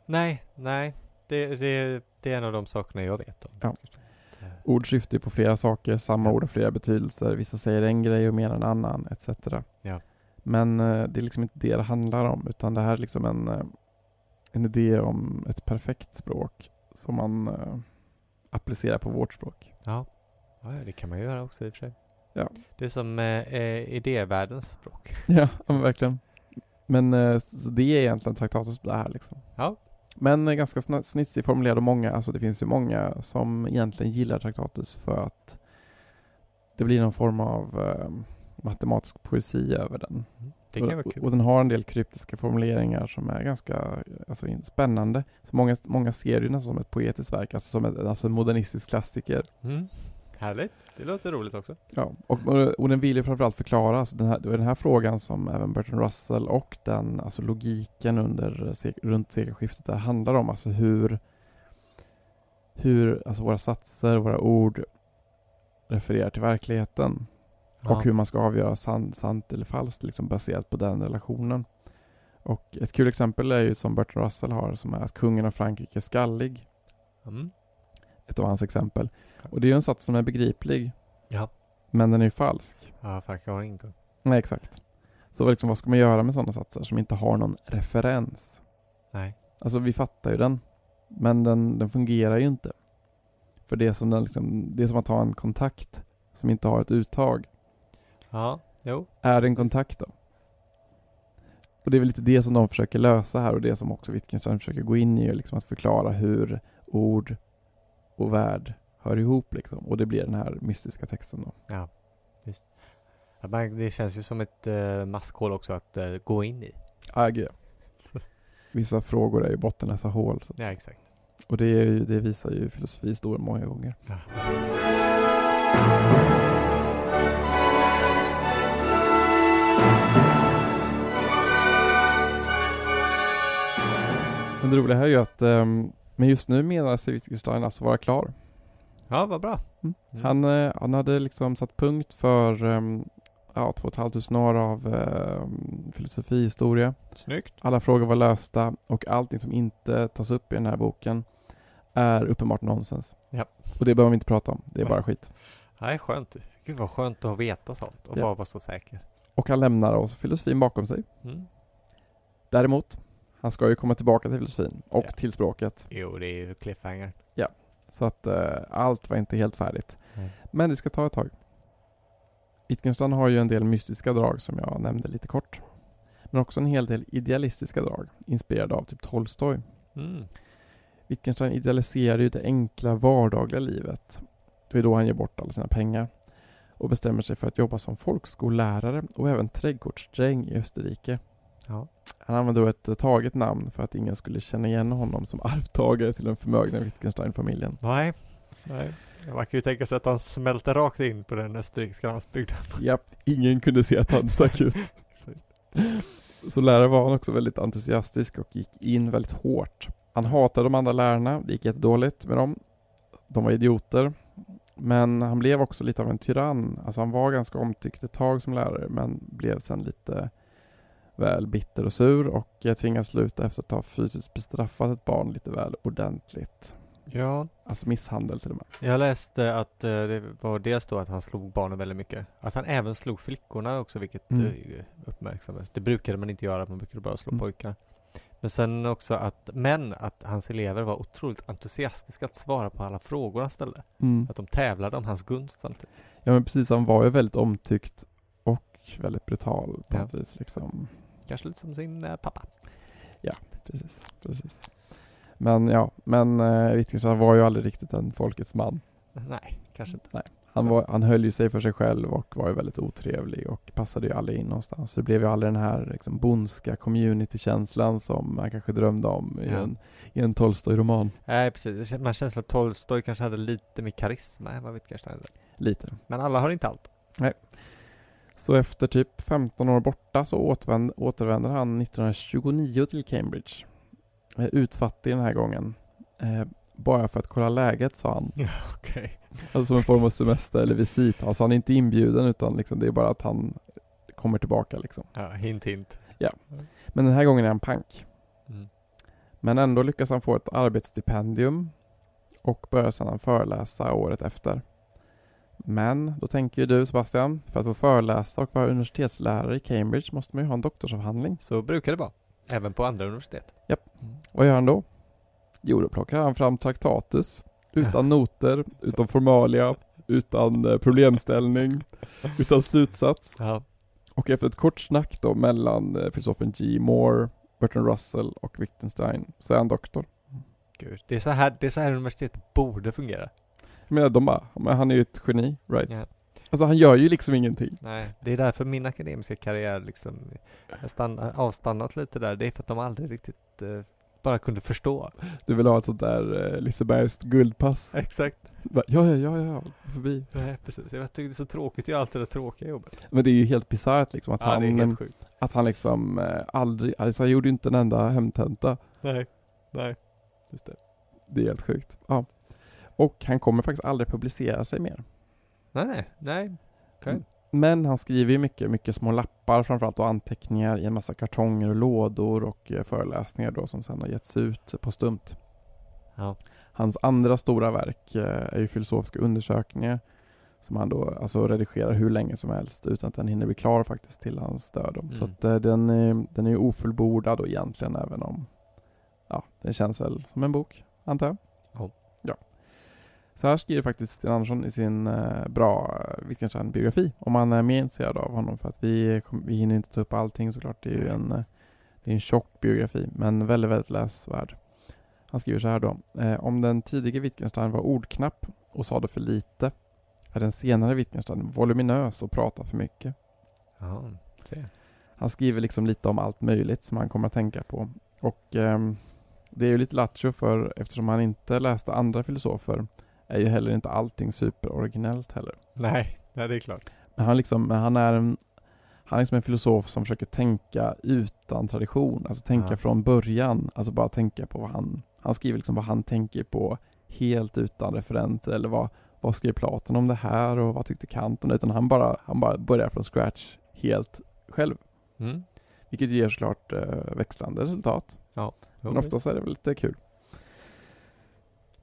Nej, nej. Det, det, det är en av de sakerna jag vet om. Ja. Ord syftar ju på flera saker, samma Ja. ord har flera betydelser. Vissa säger en grej och menar en annan, etc. Ja. Men eh, det är liksom inte det det handlar om, utan det här är liksom en, eh, en idé om ett perfekt språk som man eh, applicerar på vårt språk. Ja. ja, det kan man ju göra också i och för sig. Ja. Det är som eh, idévärldens språk. Ja, verkligen. Men eh, det är egentligen traktatus det här liksom. Ja. Men ganska snitsigt formulerad och många, alltså det finns ju många som egentligen gillar traktatus för att det blir någon form av eh, matematisk poesi över den. Kan och, och den har en del kryptiska formuleringar som är ganska alltså, spännande. Så många, många ser det ju nästan som ett poetiskt verk, alltså som ett, alltså en modernistisk klassiker. Mm. Härligt. Det låter roligt också. Ja, och, och den vill ju framförallt förklara, alltså den, här, den här frågan som även Bertrand Russell och den, alltså logiken under, sek- runt sekelskiftet där handlar om, alltså hur, hur alltså våra satser, våra ord refererar till verkligheten. Och hur man ska avgöra sant, sant eller falskt liksom baserat på den relationen. Och ett kul exempel är ju som Bertrand Russell har som är att kungen av Frankrike är skallig. Mm. Ett av hans exempel. Och det är ju en sats som är begriplig. Ja. Men den är ju falsk. Ja, Frankrike har ingen. Nej, exakt. Så liksom, vad ska man göra med sådana satser som inte har någon referens? Nej. Alltså vi fattar ju den. Men den, den fungerar ju inte. För det är, som den liksom, det är som att ha en kontakt som inte har ett uttag. Ja, jo. Är det en kontakt då? Och det är väl lite det som de försöker lösa här och det som också Wittgenstein försöker gå in i, liksom att förklara hur ord och värld hör ihop liksom. Och det blir den här mystiska texten då. Ja, visst. Det känns ju som ett uh, maskhål också att eh, gå in i. Ja, gud. Vissa frågor är ju bottenlösa hål. Så. Ja, exakt. Och det, är ju, det visar ju filosofihistorien många gånger. Ja. Men det roliga här är ju att um, men just nu menar sig Wittgenstein alltså vara klar. Ja, vad bra. Mm. Mm. Han, eh, han hade liksom satt punkt för um, ja, två och ett halvt tusen år av um, filosofihistoria. Snyggt. Alla frågor var lösta och allting som inte tas upp i den här boken är uppenbart nonsens. Ja. Och det behöver vi inte prata om. Det är Nej. bara skit. Nej, skönt. Gud vad skönt att veta sånt och Ja. bara vara så säker. Och han lämnar oss filosofin bakom sig. Mm. Däremot, han ska ju komma tillbaka till filosofin och Ja. till språket. Jo, det är ju cliffhanger. Så att eh, allt var inte helt färdigt. Nej. Men det ska ta ett tag. Wittgenstein har ju en del mystiska drag som jag nämnde lite kort. Men också en hel del idealistiska drag, inspirerade av typ Tolstoj. Mm. Wittgenstein idealiserar ju det enkla vardagliga livet. Det är då han ger bort alla sina pengar och bestämmer sig för att jobba som folkskollärare och även trädgårdsdräng i Österrike. Ja. Han använde då ett eh, taget namn för att ingen skulle känna igen honom som arvtagare till den förmögna Wittgenstein-familjen. Nej. Nej. Man kan ju tänka sig att han smälter rakt in på den österrikiska landsbygden. Japp, ingen kunde se att han stack ut. Så lärare var han också väldigt entusiastisk och gick in väldigt hårt. Han hatade de andra lärarna, det gick jättedåligt med dem. De var idioter. Men han blev också lite av en tyrann. Alltså han var ganska omtyckt ett tag som lärare men blev sen lite väl bitter och sur och eh, tvingades sluta efter att ha fysiskt bestraffat ett barn lite väl ordentligt. Ja, Alltså misshandel till och med. jag läste att eh, det var dels då att han slog barnen väldigt mycket. Att han även slog flickorna också, vilket Mm. mm. uppmärksammades. Det brukade man inte göra, man brukade bara slå Mm. pojkar. Men sen också att, men att hans elever var otroligt entusiastiska att svara på alla frågor han ställde. Mm. Att de tävlade om hans gunst samtidigt. Ja men precis, han var ju väldigt omtyckt och väldigt brutal på Ja. något vis liksom. Kanske lite som sin eh, pappa. Precis, precis. Men ja, men eh, Wittgenstein var ju aldrig riktigt en folkets man. Nej, kanske inte. Han, var, han höll ju sig för sig själv och var ju väldigt otrevlig och passade ju aldrig in någonstans. Så det blev ju aldrig den här liksom, bondska community-känslan som man kanske drömde om i Ja. en, i en Tolstoj-roman. Nej, precis. Man känner att Tolstoj kanske hade lite mer karisma än vad Wittgenstein hade. Lite. Men alla har inte allt. Så efter typ 15 år borta så återvänder, återvänder han 1929 till Cambridge. Utfattig den här gången. Eh, bara för att kolla läget sa han. Ja, okej. Alltså som en form av semester eller visit. Alltså han är inte inbjuden utan liksom, det är bara att han kommer tillbaka liksom. Ja, hint hint. Men den här gången är han pank. Mm. Men ändå lyckas han få ett arbetsstipendium och börjar sedan föreläsa året efter. Men då tänker ju du Sebastian, för att få föreläsa och vara universitetslärare i Cambridge måste man ju ha en doktorsavhandling. Så brukar det vara. Även på andra universitet. Japp. Mm. Vad gör han då? Jo, då plockar han fram Traktatus utan noter, utan formalia, utan eh, problemställning, utan slutsats. Ja. Och efter ett kort snack då mellan eh, filosofen G. Moore, Bertrand Russell och Wittgenstein så är han doktor. Gud. Det är så här, det är så här universitet borde fungera. Jag menar, de bara, men han är ju ett geni, right? Ja. Alltså han gör ju liksom ingenting. Nej, det är därför min akademiska karriär liksom avstannat lite där. Det är för att de aldrig riktigt eh, bara kunde förstå. Du vill ha ett sånt där eh, Lisebergs guldpass? Exakt. Bara, Ja, ja, ja, ja, förbi. Nej, precis. Jag tycker det är så tråkigt att göra allt det tråkiga jobbet. Men det är ju helt bisarrt liksom att Ja, han, att han liksom eh, aldrig, alltså han gjorde ju inte en enda hemtenta. Nej, nej. Just det. Det är helt sjukt. Ja. Och han kommer faktiskt aldrig publicera sig mer. Nej, nej. Mm. Men han skriver ju mycket, mycket små lappar framförallt och anteckningar i en massa kartonger och lådor och eh, föreläsningar då som sen har getts ut på stumt. Ja. Hans andra stora verk eh, är ju filosofiska undersökningar som han då alltså redigerar hur länge som helst utan att den hinner bli klar faktiskt till hans död. Mm. Så att eh, den, är, den är ju ofullbordad då egentligen även om ja, den känns väl som en bok, antar jag. Ja. Så här skriver faktiskt Sten Andersson i sin eh, bra Wittgenstein-biografi om man är mer intresserad av honom för att vi, kom- vi hinner inte ta upp allting såklart. Det är ju en, eh, det är en tjock biografi men väldigt, väldigt läsvärd. Han skriver så här då. Eh, om den tidige Wittgenstein var ordknapp och sade för lite är den senare Wittgenstein voluminös och pratar för mycket. Ja, se. Han skriver liksom lite om allt möjligt som han kommer att tänka på. Och ehm, det är ju lite lattjo för eftersom han inte läste andra filosofer är ju heller inte allting superoriginellt heller. Nej, nej det är klart. Men han, liksom, han är en han är liksom en filosof som försöker tänka utan tradition, alltså tänka Ja. från början, alltså bara tänka på vad han, han skriver liksom vad han tänker på helt utan referenser eller vad, vad skrev Platon om det här och vad tyckte Kant om det, utan han bara, han bara börjar från scratch helt själv. Mm. Vilket ger såklart eh, växlande resultat. Jo, Men oftast är det väl lite kul.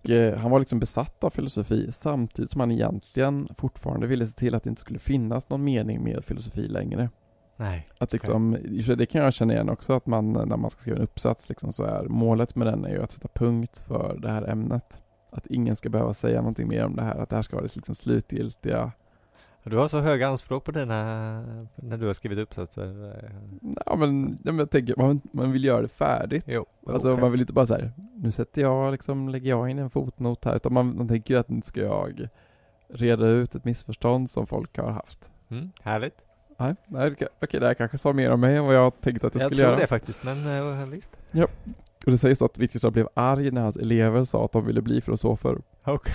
Och, eh, han var liksom besatt av filosofi samtidigt som han egentligen fortfarande ville se till att det inte skulle finnas någon mening med filosofi längre. Nej. Att liksom, sig, det kan jag känna igen också att man när man ska skriva en uppsats liksom, så är målet med den är ju att sätta punkt för det här ämnet. Att ingen ska behöva säga någonting mer om det här, att det här ska vara det liksom slutgiltiga. Du har så höga anspråk på dina, när du har skrivit uppsatser. eh. Ja men, ja, men jag tänker, man, man vill göra det färdigt. Jo, Alltså okej. man vill inte bara säga nu sätter jag liksom, lägger jag in en fotnot här, utan man, man tänker ju att nu ska jag reda ut ett missförstånd som folk har haft. Mm, härligt. Nej, nej okej, okej, det här kanske sa mer om mig än vad jag tänkte att jag, Jag skulle tror göra. det faktiskt, men uh, visst. Och det sägs att Wittgenstein blev arg när hans elever sa att de ville bli filosofer. Okej.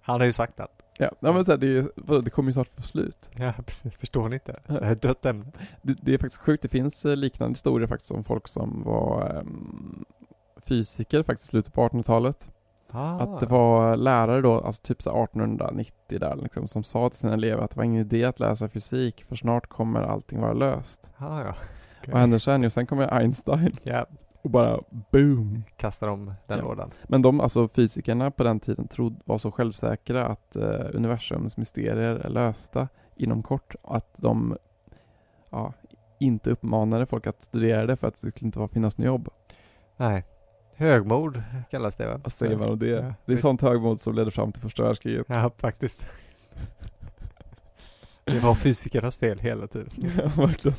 Han har ju sagt allt. Ja, ja men så här, det, är det kommer ju snart få slut. Ja, precis. Förstår ni inte? Det här är ett dött ämne. Det, det är faktiskt sjukt, det finns eh, liknande historier faktiskt om folk som var ehm, fysiker faktiskt i slutet på 1800-talet. Ah. Att det var lärare då, alltså typ så här 1890 där liksom, som sa till sina elever att det var ingen idé att läsa fysik för snart kommer allting vara löst. Ah, ja. Okej. Vad händer sen? Jo, sen kommer Einstein Ja, och bara boom. kastar om den Ja. lådan. Men de, alltså fysikerna på den tiden trodde, var så självsäkra att eh, universums mysterier är lösta inom kort. Att de ja, inte uppmanade folk att studera det för att det skulle inte finnas något jobb. Nej. Högmod kallas det va? Vad säger man om det? Ja, det är visst. sånt högmod som ledde fram till första världskriget. Ja, faktiskt. Det var fysikernas fel hela tiden. Ja, verkligen.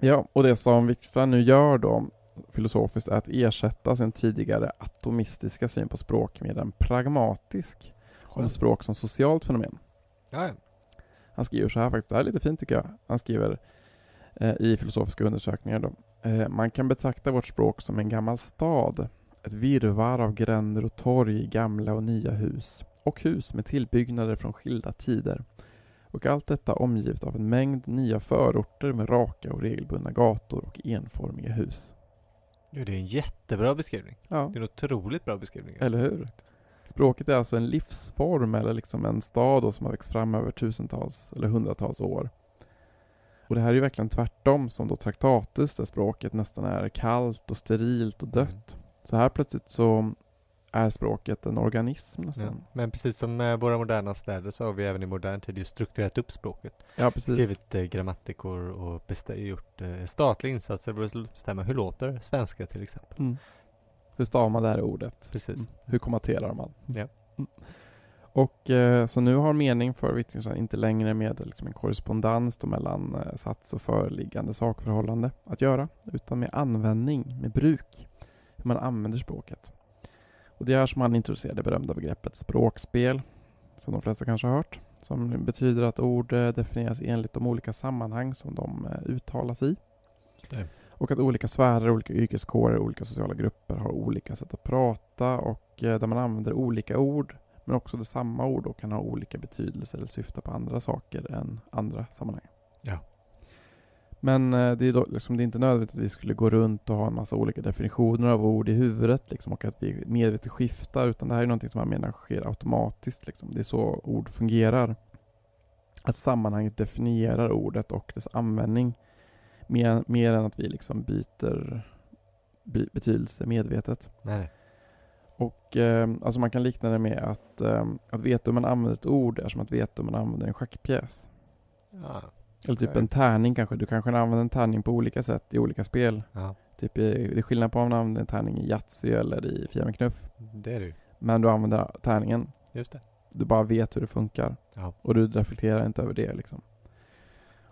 Ja, och det som Wittgenstein nu gör då filosofiskt är att ersätta sin tidigare atomistiska syn på språk med en pragmatisk om språk som socialt fenomen. Ja, ja. Han skriver så här faktiskt, det här är lite fint tycker jag. Han skriver eh, i filosofiska undersökningar då. Eh, man kan betrakta vårt språk som en gammal stad. Ett virrvarr av gränder och torg, gamla och nya hus. Och hus med tillbyggnader från skilda tider. Och allt detta omgivet av en mängd nya förorter med raka och regelbundna gator och enformiga hus. Jo, det är en jättebra beskrivning. Ja, Det är en otroligt bra beskrivning. eller hur? Språket är alltså en livsform eller liksom en stad som har växt fram över tusentals eller hundratals år. Och det här är ju verkligen tvärtom som då Traktatus där språket nästan är kallt och sterilt och dött. Så här plötsligt så är språket en organism Ja. nästan. Men precis som med våra moderna städer så har vi även i modern tid ju strukturerat upp språket. Ja, precis. Skrivit eh, grammatikor och bestä- gjort eh, statliga insatser för att bestämma hur låter svenska till exempel. Mm. Hur stavar man det här ordet? Precis. Mm. Hur kommaterar man? Ja. Mm. Och eh, så nu har mening för Wittgenstein inte längre med liksom, en korrespondens mellan eh, sats och föreliggande sakförhållande att göra, utan med användning, med bruk, hur man använder språket. Och det är här som han introducerar det berömda begreppet språkspel, som de flesta kanske har hört, som betyder att ord eh, definieras enligt de olika sammanhang som de eh, uttalas i. Det. Och att olika sfärer, olika yrkeskårer, olika sociala grupper har olika sätt att prata och eh, där man använder olika ord men också det samma ord och kan ha olika betydelse eller syfta på andra saker än andra sammanhang. Ja. Men eh, det är, då, liksom, det är inte nödvändigt att vi skulle gå runt och ha en massa olika definitioner av ord i huvudet liksom, och att vi medvetet skiftar utan det här är någonting som man menar sker automatiskt. Liksom. Det är så ord fungerar. Att sammanhanget definierar ordet och dess användning mer, mer än att vi liksom byter by, betydelse medvetet. Nej, nej. Och eh, alltså man kan likna det med att, eh, att veta hur man använder ett ord är som att veta hur man använder en schackpjäs. Ja. Eller typ en tärning kanske. Du kanske använder en tärning på olika sätt i olika spel. ja, Typ i, det är skillnad på om man använder en tärning i Yatzy eller i Fia med knuff. det är det ju. Men du använder tärningen. Just det. Du bara vet hur det funkar. Ja. Och du reflekterar inte över det liksom.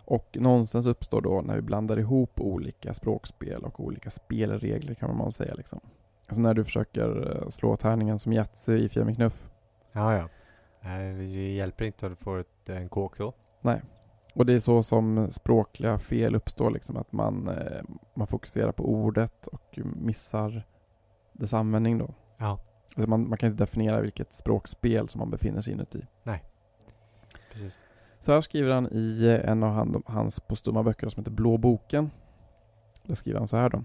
Och nonsens uppstår då när vi blandar ihop olika språkspel och olika spelregler kan man säga liksom. Alltså när du försöker eh, slå tärningen som Yatzy i Fia med knuff. Ja, ja. Nej, det hjälper inte att du får ett, en kåk då. Och det är så som språkliga fel uppstår liksom. Att man, eh, man fokuserar på ordet och missar dess användning då. Ja, Alltså man, man kan inte definiera vilket språkspel som man befinner sig inuti. precis. Så här skriver han i eh, en av han, hans postuma böcker som heter Blå boken. Där skriver han så här då.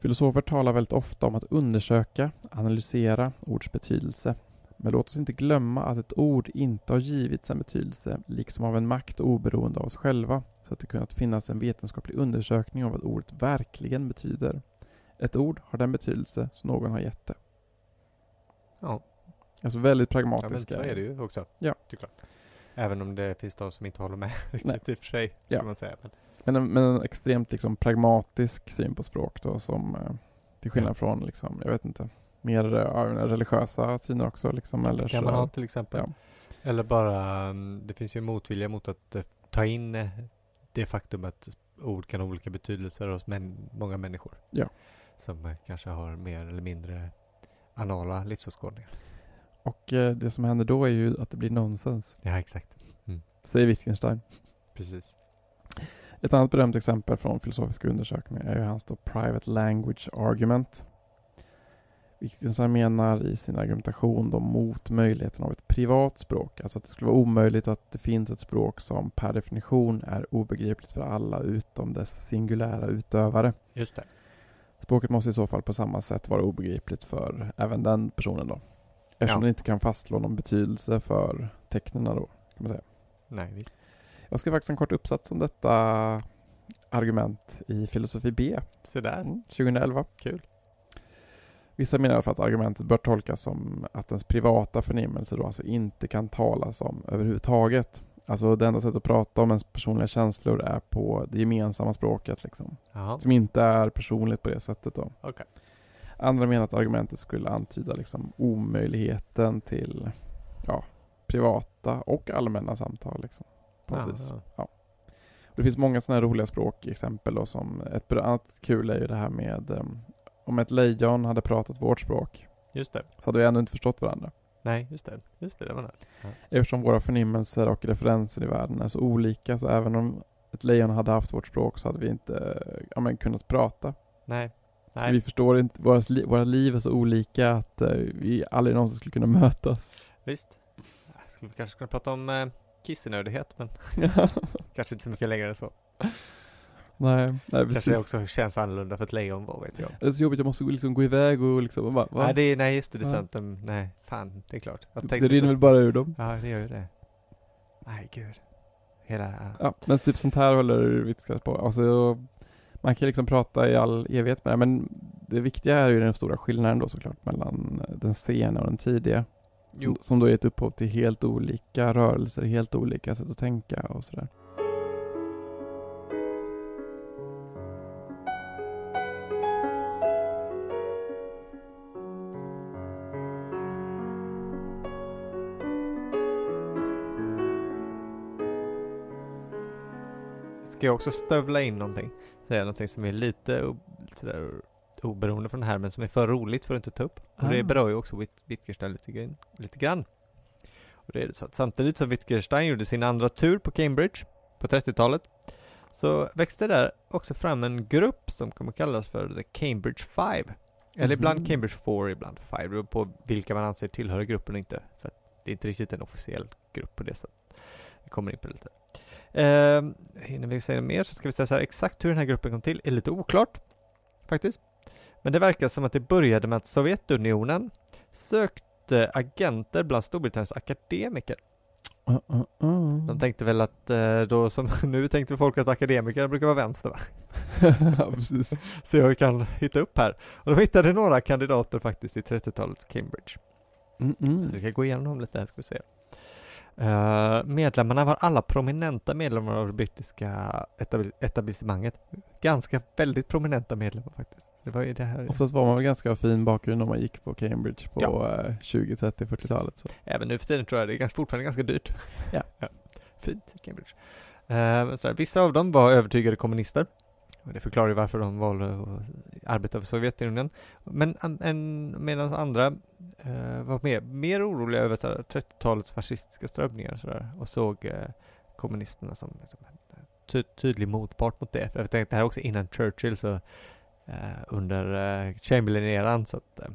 Filosofer talar väldigt ofta om att undersöka, analysera ords betydelse. Men låt oss inte glömma att ett ord inte har givits en betydelse, liksom av en makt oberoende av oss själva, så att det kunnat finnas en vetenskaplig undersökning av vad ordet verkligen betyder. Ett ord har den betydelse som någon har gett det. Ja, Alltså väldigt ja men pragmatiska. så är det ju också. Ja. Det är klart. Även om det finns de som inte håller med riktigt i och för sig. Ja. Man säga. Men, Men en, men en extremt liksom pragmatisk syn på språk då som eh, till skillnad från liksom, jag vet inte, mer eh, religiösa syner också liksom eller kan man ha till exempel. ja. Eller bara, mm, det finns ju en motvilja mot att eh, ta in eh, det faktum att ord kan ha olika betydelser hos män, många människor. Ja. Som kanske har mer eller mindre anala livsåskådningar. Och eh, det som händer då är ju att det blir nonsens, Ja, exakt. säger Wittgenstein. Precis. Ett annat berömt exempel från filosofiska undersökningar är ju hans då private language argument. Wittgenstein menar i sin argumentation då mot möjligheten av ett privat språk, alltså att det skulle vara omöjligt att det finns ett språk som per definition är obegripligt för alla utom dess singulära utövare. Just det. Språket måste i så fall på samma sätt vara obegripligt för även den personen då. Eftersom Ja. det inte kan fastslå någon betydelse för tecknen då, kan man säga. Nej, visst. Jag skrev faktiskt en kort uppsats om detta argument i filosofi B Se där. mm, 2011. Kul. Vissa menar i alla fall att argumentet bör tolkas som att ens privata förnimmelse då alltså inte kan talas om överhuvudtaget. Alltså det enda sättet att prata om ens personliga känslor är på det gemensamma språket liksom. Jaha, Som inte är personligt på det sättet då. okej. Andra menar att argumentet skulle antyda liksom omöjligheten till ja, privata och allmänna samtal. Liksom, Ja, det finns många sådana här roliga språkexempel. Då, som ett annat kul är ju det här med um, om ett lejon hade pratat vårt språk Just det. så hade vi ändå inte förstått varandra. Nej, just det. Just det, det var det. Eftersom våra förnimmelser och referenser i världen är så olika så även om ett lejon hade haft vårt språk så hade vi inte ja, men, kunnat prata. Nej. Nej. Vi förstår inte, våra, li, våra liv är så olika att eh, vi aldrig någonsin skulle kunna mötas. Visst. Jag skulle kanske kunna prata om eh, kissenödighet, men kanske inte så mycket längre än så. Nej, nej Kanske precis. det också känns annorlunda för ett lejon, vad vet jag. Det är så jobbigt, jag måste liksom gå iväg och liksom, bara, va? Nej, det är, nej, just det, det är sant. Mm, Nej, fan, det är klart. Det, rinner väl bara ur dem. Ja, det gör ju det. Nej, gud. Hela... Ja, men typ sånt här håller Wittgenstein på. Alltså, man kan liksom prata i all evighet med det, men det viktiga är ju den stora skillnaden då såklart mellan den sena och den tidiga. Som, som då gett upphov till helt olika rörelser, helt olika sätt att tänka och sådär. Ska jag också stövla in någonting? Säga någonting som är lite sådär, oberoende från det här, men som är för roligt för att inte ta upp. Och det Ah. berör ju också Witt- Wittgenstein lite, grann- lite grann. Och det är det så att samtidigt som Wittgenstein gjorde sin andra tur på Cambridge på 30-talet så växte där också fram en grupp som kommer kallas för The Cambridge Five. Eller ibland Mhm. Cambridge Four, ibland Five. Det beror på vilka man anser tillhör gruppen och inte. För att det är inte riktigt en officiell grupp på det sättet. Vi kommer in på det lite. Uh, innan vi säger mer så ska vi säga så här, exakt hur den här gruppen kom till är lite oklart. Faktiskt. Men det verkar som att det började med att Sovjetunionen sökte agenter bland Storbritanniens akademiker. Uh, uh, uh. De tänkte väl att eh, då som nu tänkte folk att akademiker brukar vara vänster va? ja, precis. Se vad vi kan hitta upp här. Och de hittade några kandidater faktiskt i 30-talets Cambridge. Mm, mm. Vi ska gå igenom dem lite här ska vi se. Eh, medlemmarna var alla prominenta medlemmar av det brittiska etabli- etablissemanget. Ganska väldigt prominenta medlemmar faktiskt. Det var ju det här. Oftast var man väl ganska fin bakgrund om man gick på Cambridge på Ja. eh, 20, 30, 40-talet. Så. Även nu för tiden tror jag det är fortfarande ganska dyrt. Ja. Fint, Cambridge. Men så här, vissa av dem var övertygade kommunister. Och det förklarar ju varför de valde att arbeta för Sovjetunionen. Men an- en, medan andra eh, var mer, mer oroliga över så här, 30-talets fascistiska strömningar och, så där, och såg eh, kommunisterna som liksom, en ty tydlig motpart mot det. För jag tänkte det här är också innan Churchill, så eh, under eh, Chamberlain-eran, så att eh,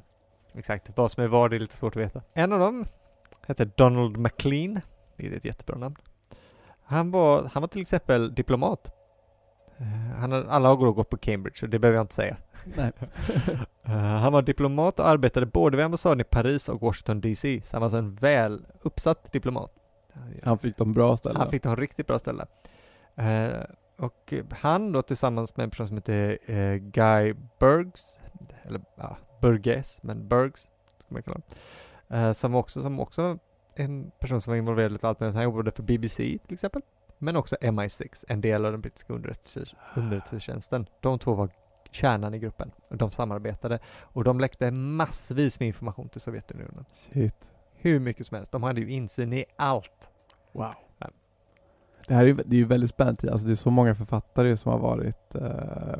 exakt vad som är vad det är lite svårt att veta. En av dem hette Donald MacLean, vilket är ett jättebra namn. Han var, han var till exempel diplomat. Eh, Han har, alla har gått på Cambridge, så det behöver jag inte säga. Eh, han var diplomat och arbetade både vid ambassaden i Paris och Washington DC, så han var alltså en väl uppsatt diplomat. Han fick de bra ställen. Han fick de riktigt bra ställe. Eh, och han då tillsammans med en person som heter eh, Guy Burgs, eller ja, Burgess, men Burgs, ska man kalla honom. Som också, som också en person som var involverad i lite allt möjligt. Han jobbade för BBC till exempel. Men också MI6, en del av den brittiska underrättelse- underrättelsetjänsten. De två var kärnan i gruppen. Och de samarbetade. Och de läckte massvis med information till Sovjetunionen. Shit. Hur mycket som helst. De hade ju insyn i allt. Wow. Ja. Det här är ju, det är ju väldigt spännande. Alltså det är så många författare som har varit eh,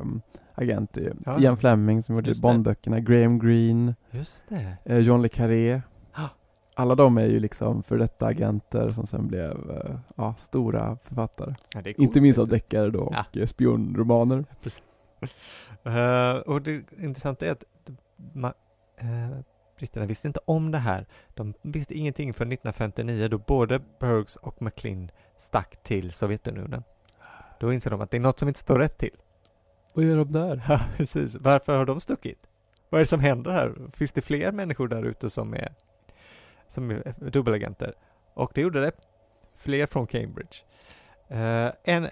agenter. ju. Ja. Ian Fleming som gjorde. Bondböckerna, Graham Greene, Just det. eh, John le Carré. Ah. Alla de är ju liksom för detta agenter som sen blev eh, ja, stora författare. Ja, är Inte coolt minst av deckare då och Ja. eh, spionromaner. Eh, och det intressanta är att ma- eh, britterna visste inte om det här. De visste ingenting förrän 1959 då både Burgs och McLean stack till Sovjetunionen. Då inser de att det är något som inte står rätt till. Vad gör de där? Ja, precis. Varför har de stuckit? Vad är det som händer här? Finns det fler människor där ute som är, som är dubbelagenter? Och det gjorde det. Fler från Cambridge. Eh, en,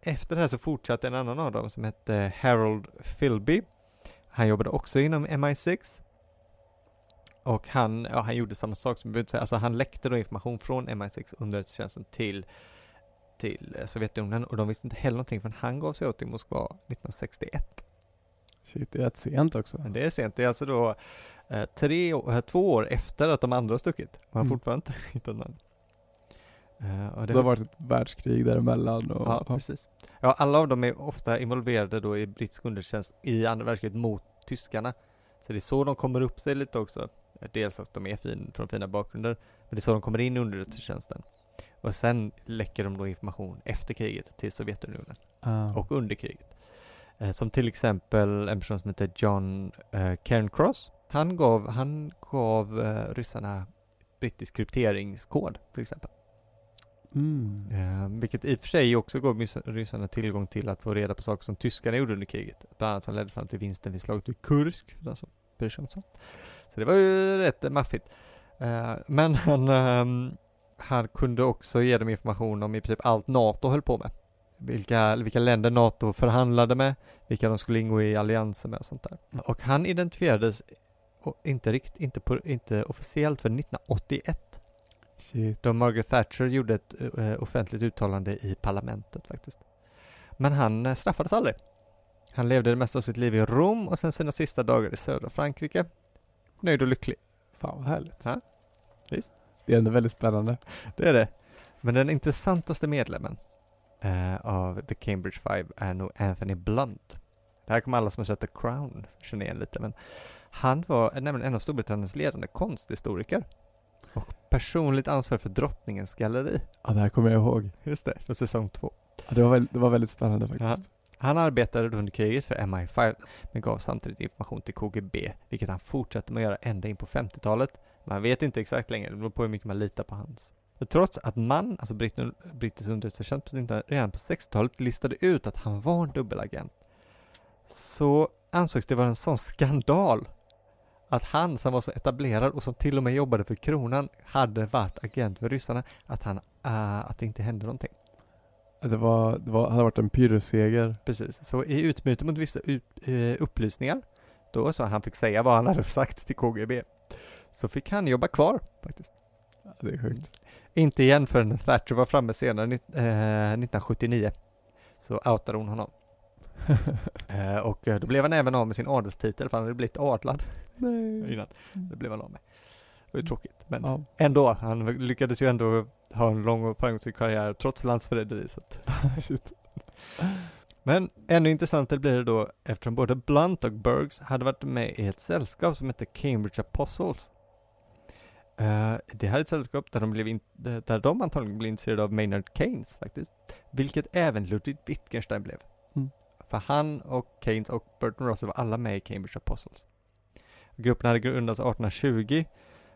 efter det här så fortsatte en annan av dem som hette Harold Philby. Han jobbade också inom MI6. Och han, ja, han gjorde samma sak som säga, alltså han läckte då information från MI6 underrättelsetjänsten till, till eh, Sovjetunionen och de visste inte heller någonting förrän han gav sig åt i Moskva 1961. Shit, det är rätt sent också. Men det är sent, det är alltså då eh, tre, eh, två år efter att de andra har stuckit. Man har Mm. fortfarande inte hittat någon. Eh, och Det har varit ett världskrig däremellan. Och, Ja, precis. Ja, alla av dem är ofta involverade då i brittisk underrättelsetjänst i andra världskriget mot tyskarna. Så det är så de kommer upp sig lite också. Dels att de är fin, från fina bakgrunder, men det är så de kommer in i underrättelsetjänsten. Och sen läcker de då information efter kriget till Sovjetunionen Ah. och under kriget. Eh, som till exempel en person som heter John eh, Cairncross. Han gav, han gav eh, ryssarna brittisk krypteringskod till exempel. Mm. Eh, vilket i och för sig också gav ryssa- ryssarna tillgång till att få reda på saker som tyskarna gjorde under kriget. Bland annat som ledde fram till vinsten vid slaget vid Kursk, sånt. Så det var ju rätt maffigt. Eh, men han, ehm, han kunde också ge dem information om i princip allt NATO höll på med. Vilka, vilka länder NATO förhandlade med, vilka de skulle ingå i allianser med och sånt där. Och han identifierades inte, rikt, inte, på, inte officiellt för 1981 Shit. då Margaret Thatcher gjorde ett eh, offentligt uttalande i parlamentet faktiskt. Men han eh, straffades aldrig. Han levde det mesta av sitt liv i Rom och sen sina sista dagar i södra Frankrike. Nöjd och lycklig. Fan vad härligt. Ja, visst. Det är ändå väldigt spännande. Det är det. Men den intressantaste medlemmen eh, av The Cambridge Five är nog Anthony Blunt. Det här kommer alla som har sett The Crown känna igen lite, men han var nämligen en av Storbritanniens ledande konsthistoriker personligt ansvarig för drottningens galleri. Ja, det här kommer jag ihåg. Just det, för säsong två. Ja, det, var väldigt, det var väldigt spännande faktiskt. Han arbetade under kriget för MI5 men gav samtidigt information till KGB, vilket han fortsatte med att göra ända in på 50-talet. Man vet inte exakt längre, det beror på hur mycket man litar på hans. För trots att man, alltså brittisk underrättelsetjänst, redan på 60-talet listade ut att han var en dubbelagent, så ansågs det vara en sån skandal att han som var så etablerad och som till och med jobbade för kronan hade varit agent för ryssarna, att, han, uh, att det inte hände någonting. Det, var, det var, hade varit en pyrrusseger. Precis, så i utbyte mot vissa ut, uh, upplysningar, då så han fick säga vad han hade sagt till KGB, så fick han jobba kvar faktiskt. Ja, det är sjukt. Inte igen förrän Thatcher var framme senare, eh, 1979, så outade hon honom. och då blev han även av med sin adelstitel för han hade blivit adlad. Nej. Innan. Det blev han av med. Det var ju tråkigt, men Ja. ändå. Han lyckades ju ändå ha en lång och framgångsrik karriär trots landsförräderi. Men ännu intressantare blir det då eftersom både Blunt och Burgs hade varit med i ett sällskap som hette Cambridge Apostles. Eh, det här är ett sällskap där de, blev in, där de antagligen blev intresserade av Maynard Keynes faktiskt. Vilket även Ludwig Wittgenstein blev. Mm. För han och Keynes och Bertrand Russell var alla med i Cambridge Apostles. Gruppen hade grundats 1820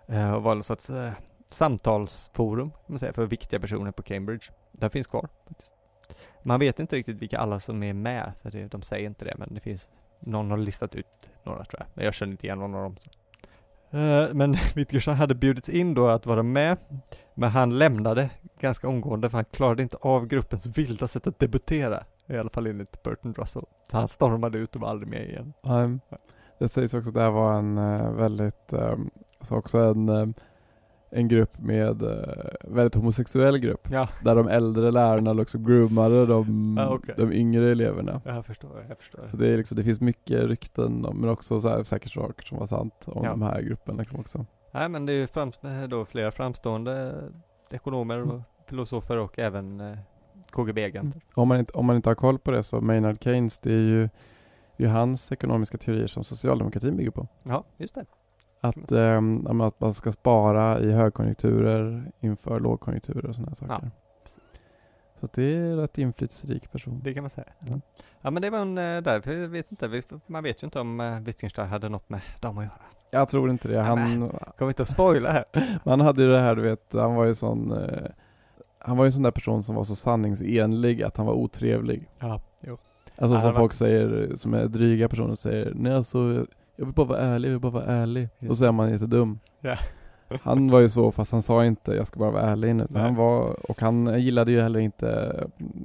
eh, och var en sorts eh, samtalsforum kan man säga, för viktiga personer på Cambridge. Den finns kvar. Faktiskt. Man vet inte riktigt vilka alla som är med, för det, de säger inte det, men det finns någon har listat ut några tror jag, men jag känner inte igen någon av dem. Så. Eh, men Wittgenstein hade bjudits in då att vara med, men han lämnade ganska omgående för han klarade inte av gruppens vilda sätt att debutera, i alla fall enligt Bertrand Russell. Så han stormade ut och var aldrig med igen. Um, det sägs också att det här var en eh, väldigt, um, alltså också en, um, en grupp med, väldigt homosexuell grupp. Ja, Där de äldre lärarna liksom groomade de, Ah, okej. de yngre eleverna. jag förstår, jag förstår. Så det, är liksom, det finns mycket rykten om, men också så här, säkert saker som var sant om Ja. de här grupperna liksom också. Nej men det är ju fram, då flera framstående ekonomer och Mm. filosofer och även eh, KGB-agenter. Om man, inte, om man inte har koll på det så Maynard Keynes, det är ju, ju hans ekonomiska teorier som socialdemokratin bygger på. Ja, just det. Att, ja, men att man ska spara i högkonjunkturer inför lågkonjunkturer och sådana saker. precis. Så det är en rätt inflytelserik person. Det kan man säga. Mm. Ja men det var en eh, där, jag vet inte, vi- man vet ju inte om eh, Wittgenstein hade något med dem att göra. Jag tror inte det. Han, Kommer inte att spoila här. man hade ju det här, du vet, han var ju sån eh, han var ju en sån där person som var så sanningsenlig att han var otrevlig. Ja, jo. Alltså Ja, som folk säger, som är dryga personer säger, nej alltså, jag vill bara vara ärlig, jag vill bara vara ärlig. Just Och så är man jättedum. Ja. Han var ju så, fast han sa inte, jag ska bara vara ärlig nu. Han var, och han gillade ju heller inte,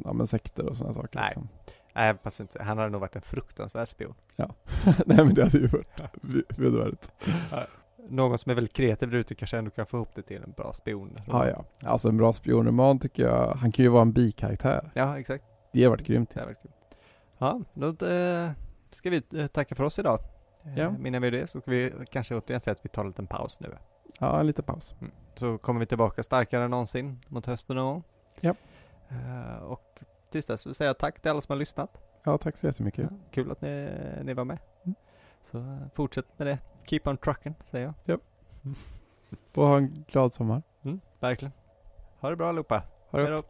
ja men sekter och sådana saker. Nej. Liksom. Nej, fast inte. Han hade nog varit en fruktansvärd spion. nej men det hade ju varit vedervärdigt. Någon som är väldigt kreativ där ute kanske ändå kan få ihop det till en bra spion. Ja, ja. Alltså en bra spionroman tycker jag, han kan ju vara en bikaraktär. Ja, exakt. Det har varit grymt. Det har varit kul. Ja, då eh, ska vi eh, tacka för oss idag. Eh, Ja. Men innan vi gör det så ska vi kanske återigen säga att vi tar en liten paus nu. Ja, en liten paus. Så kommer vi tillbaka starkare än någonsin mot hösten någon gång. Ja. Och tills dess vill jag säga tack till alla som har lyssnat. Ja, tack så jättemycket. Ja, kul att ni, ni var med. Mm. Så fortsätt med det. Keep on trucking, säger jag. Och ha en glad sommar. Mm, verkligen. Ha det bra allihopa. Ha det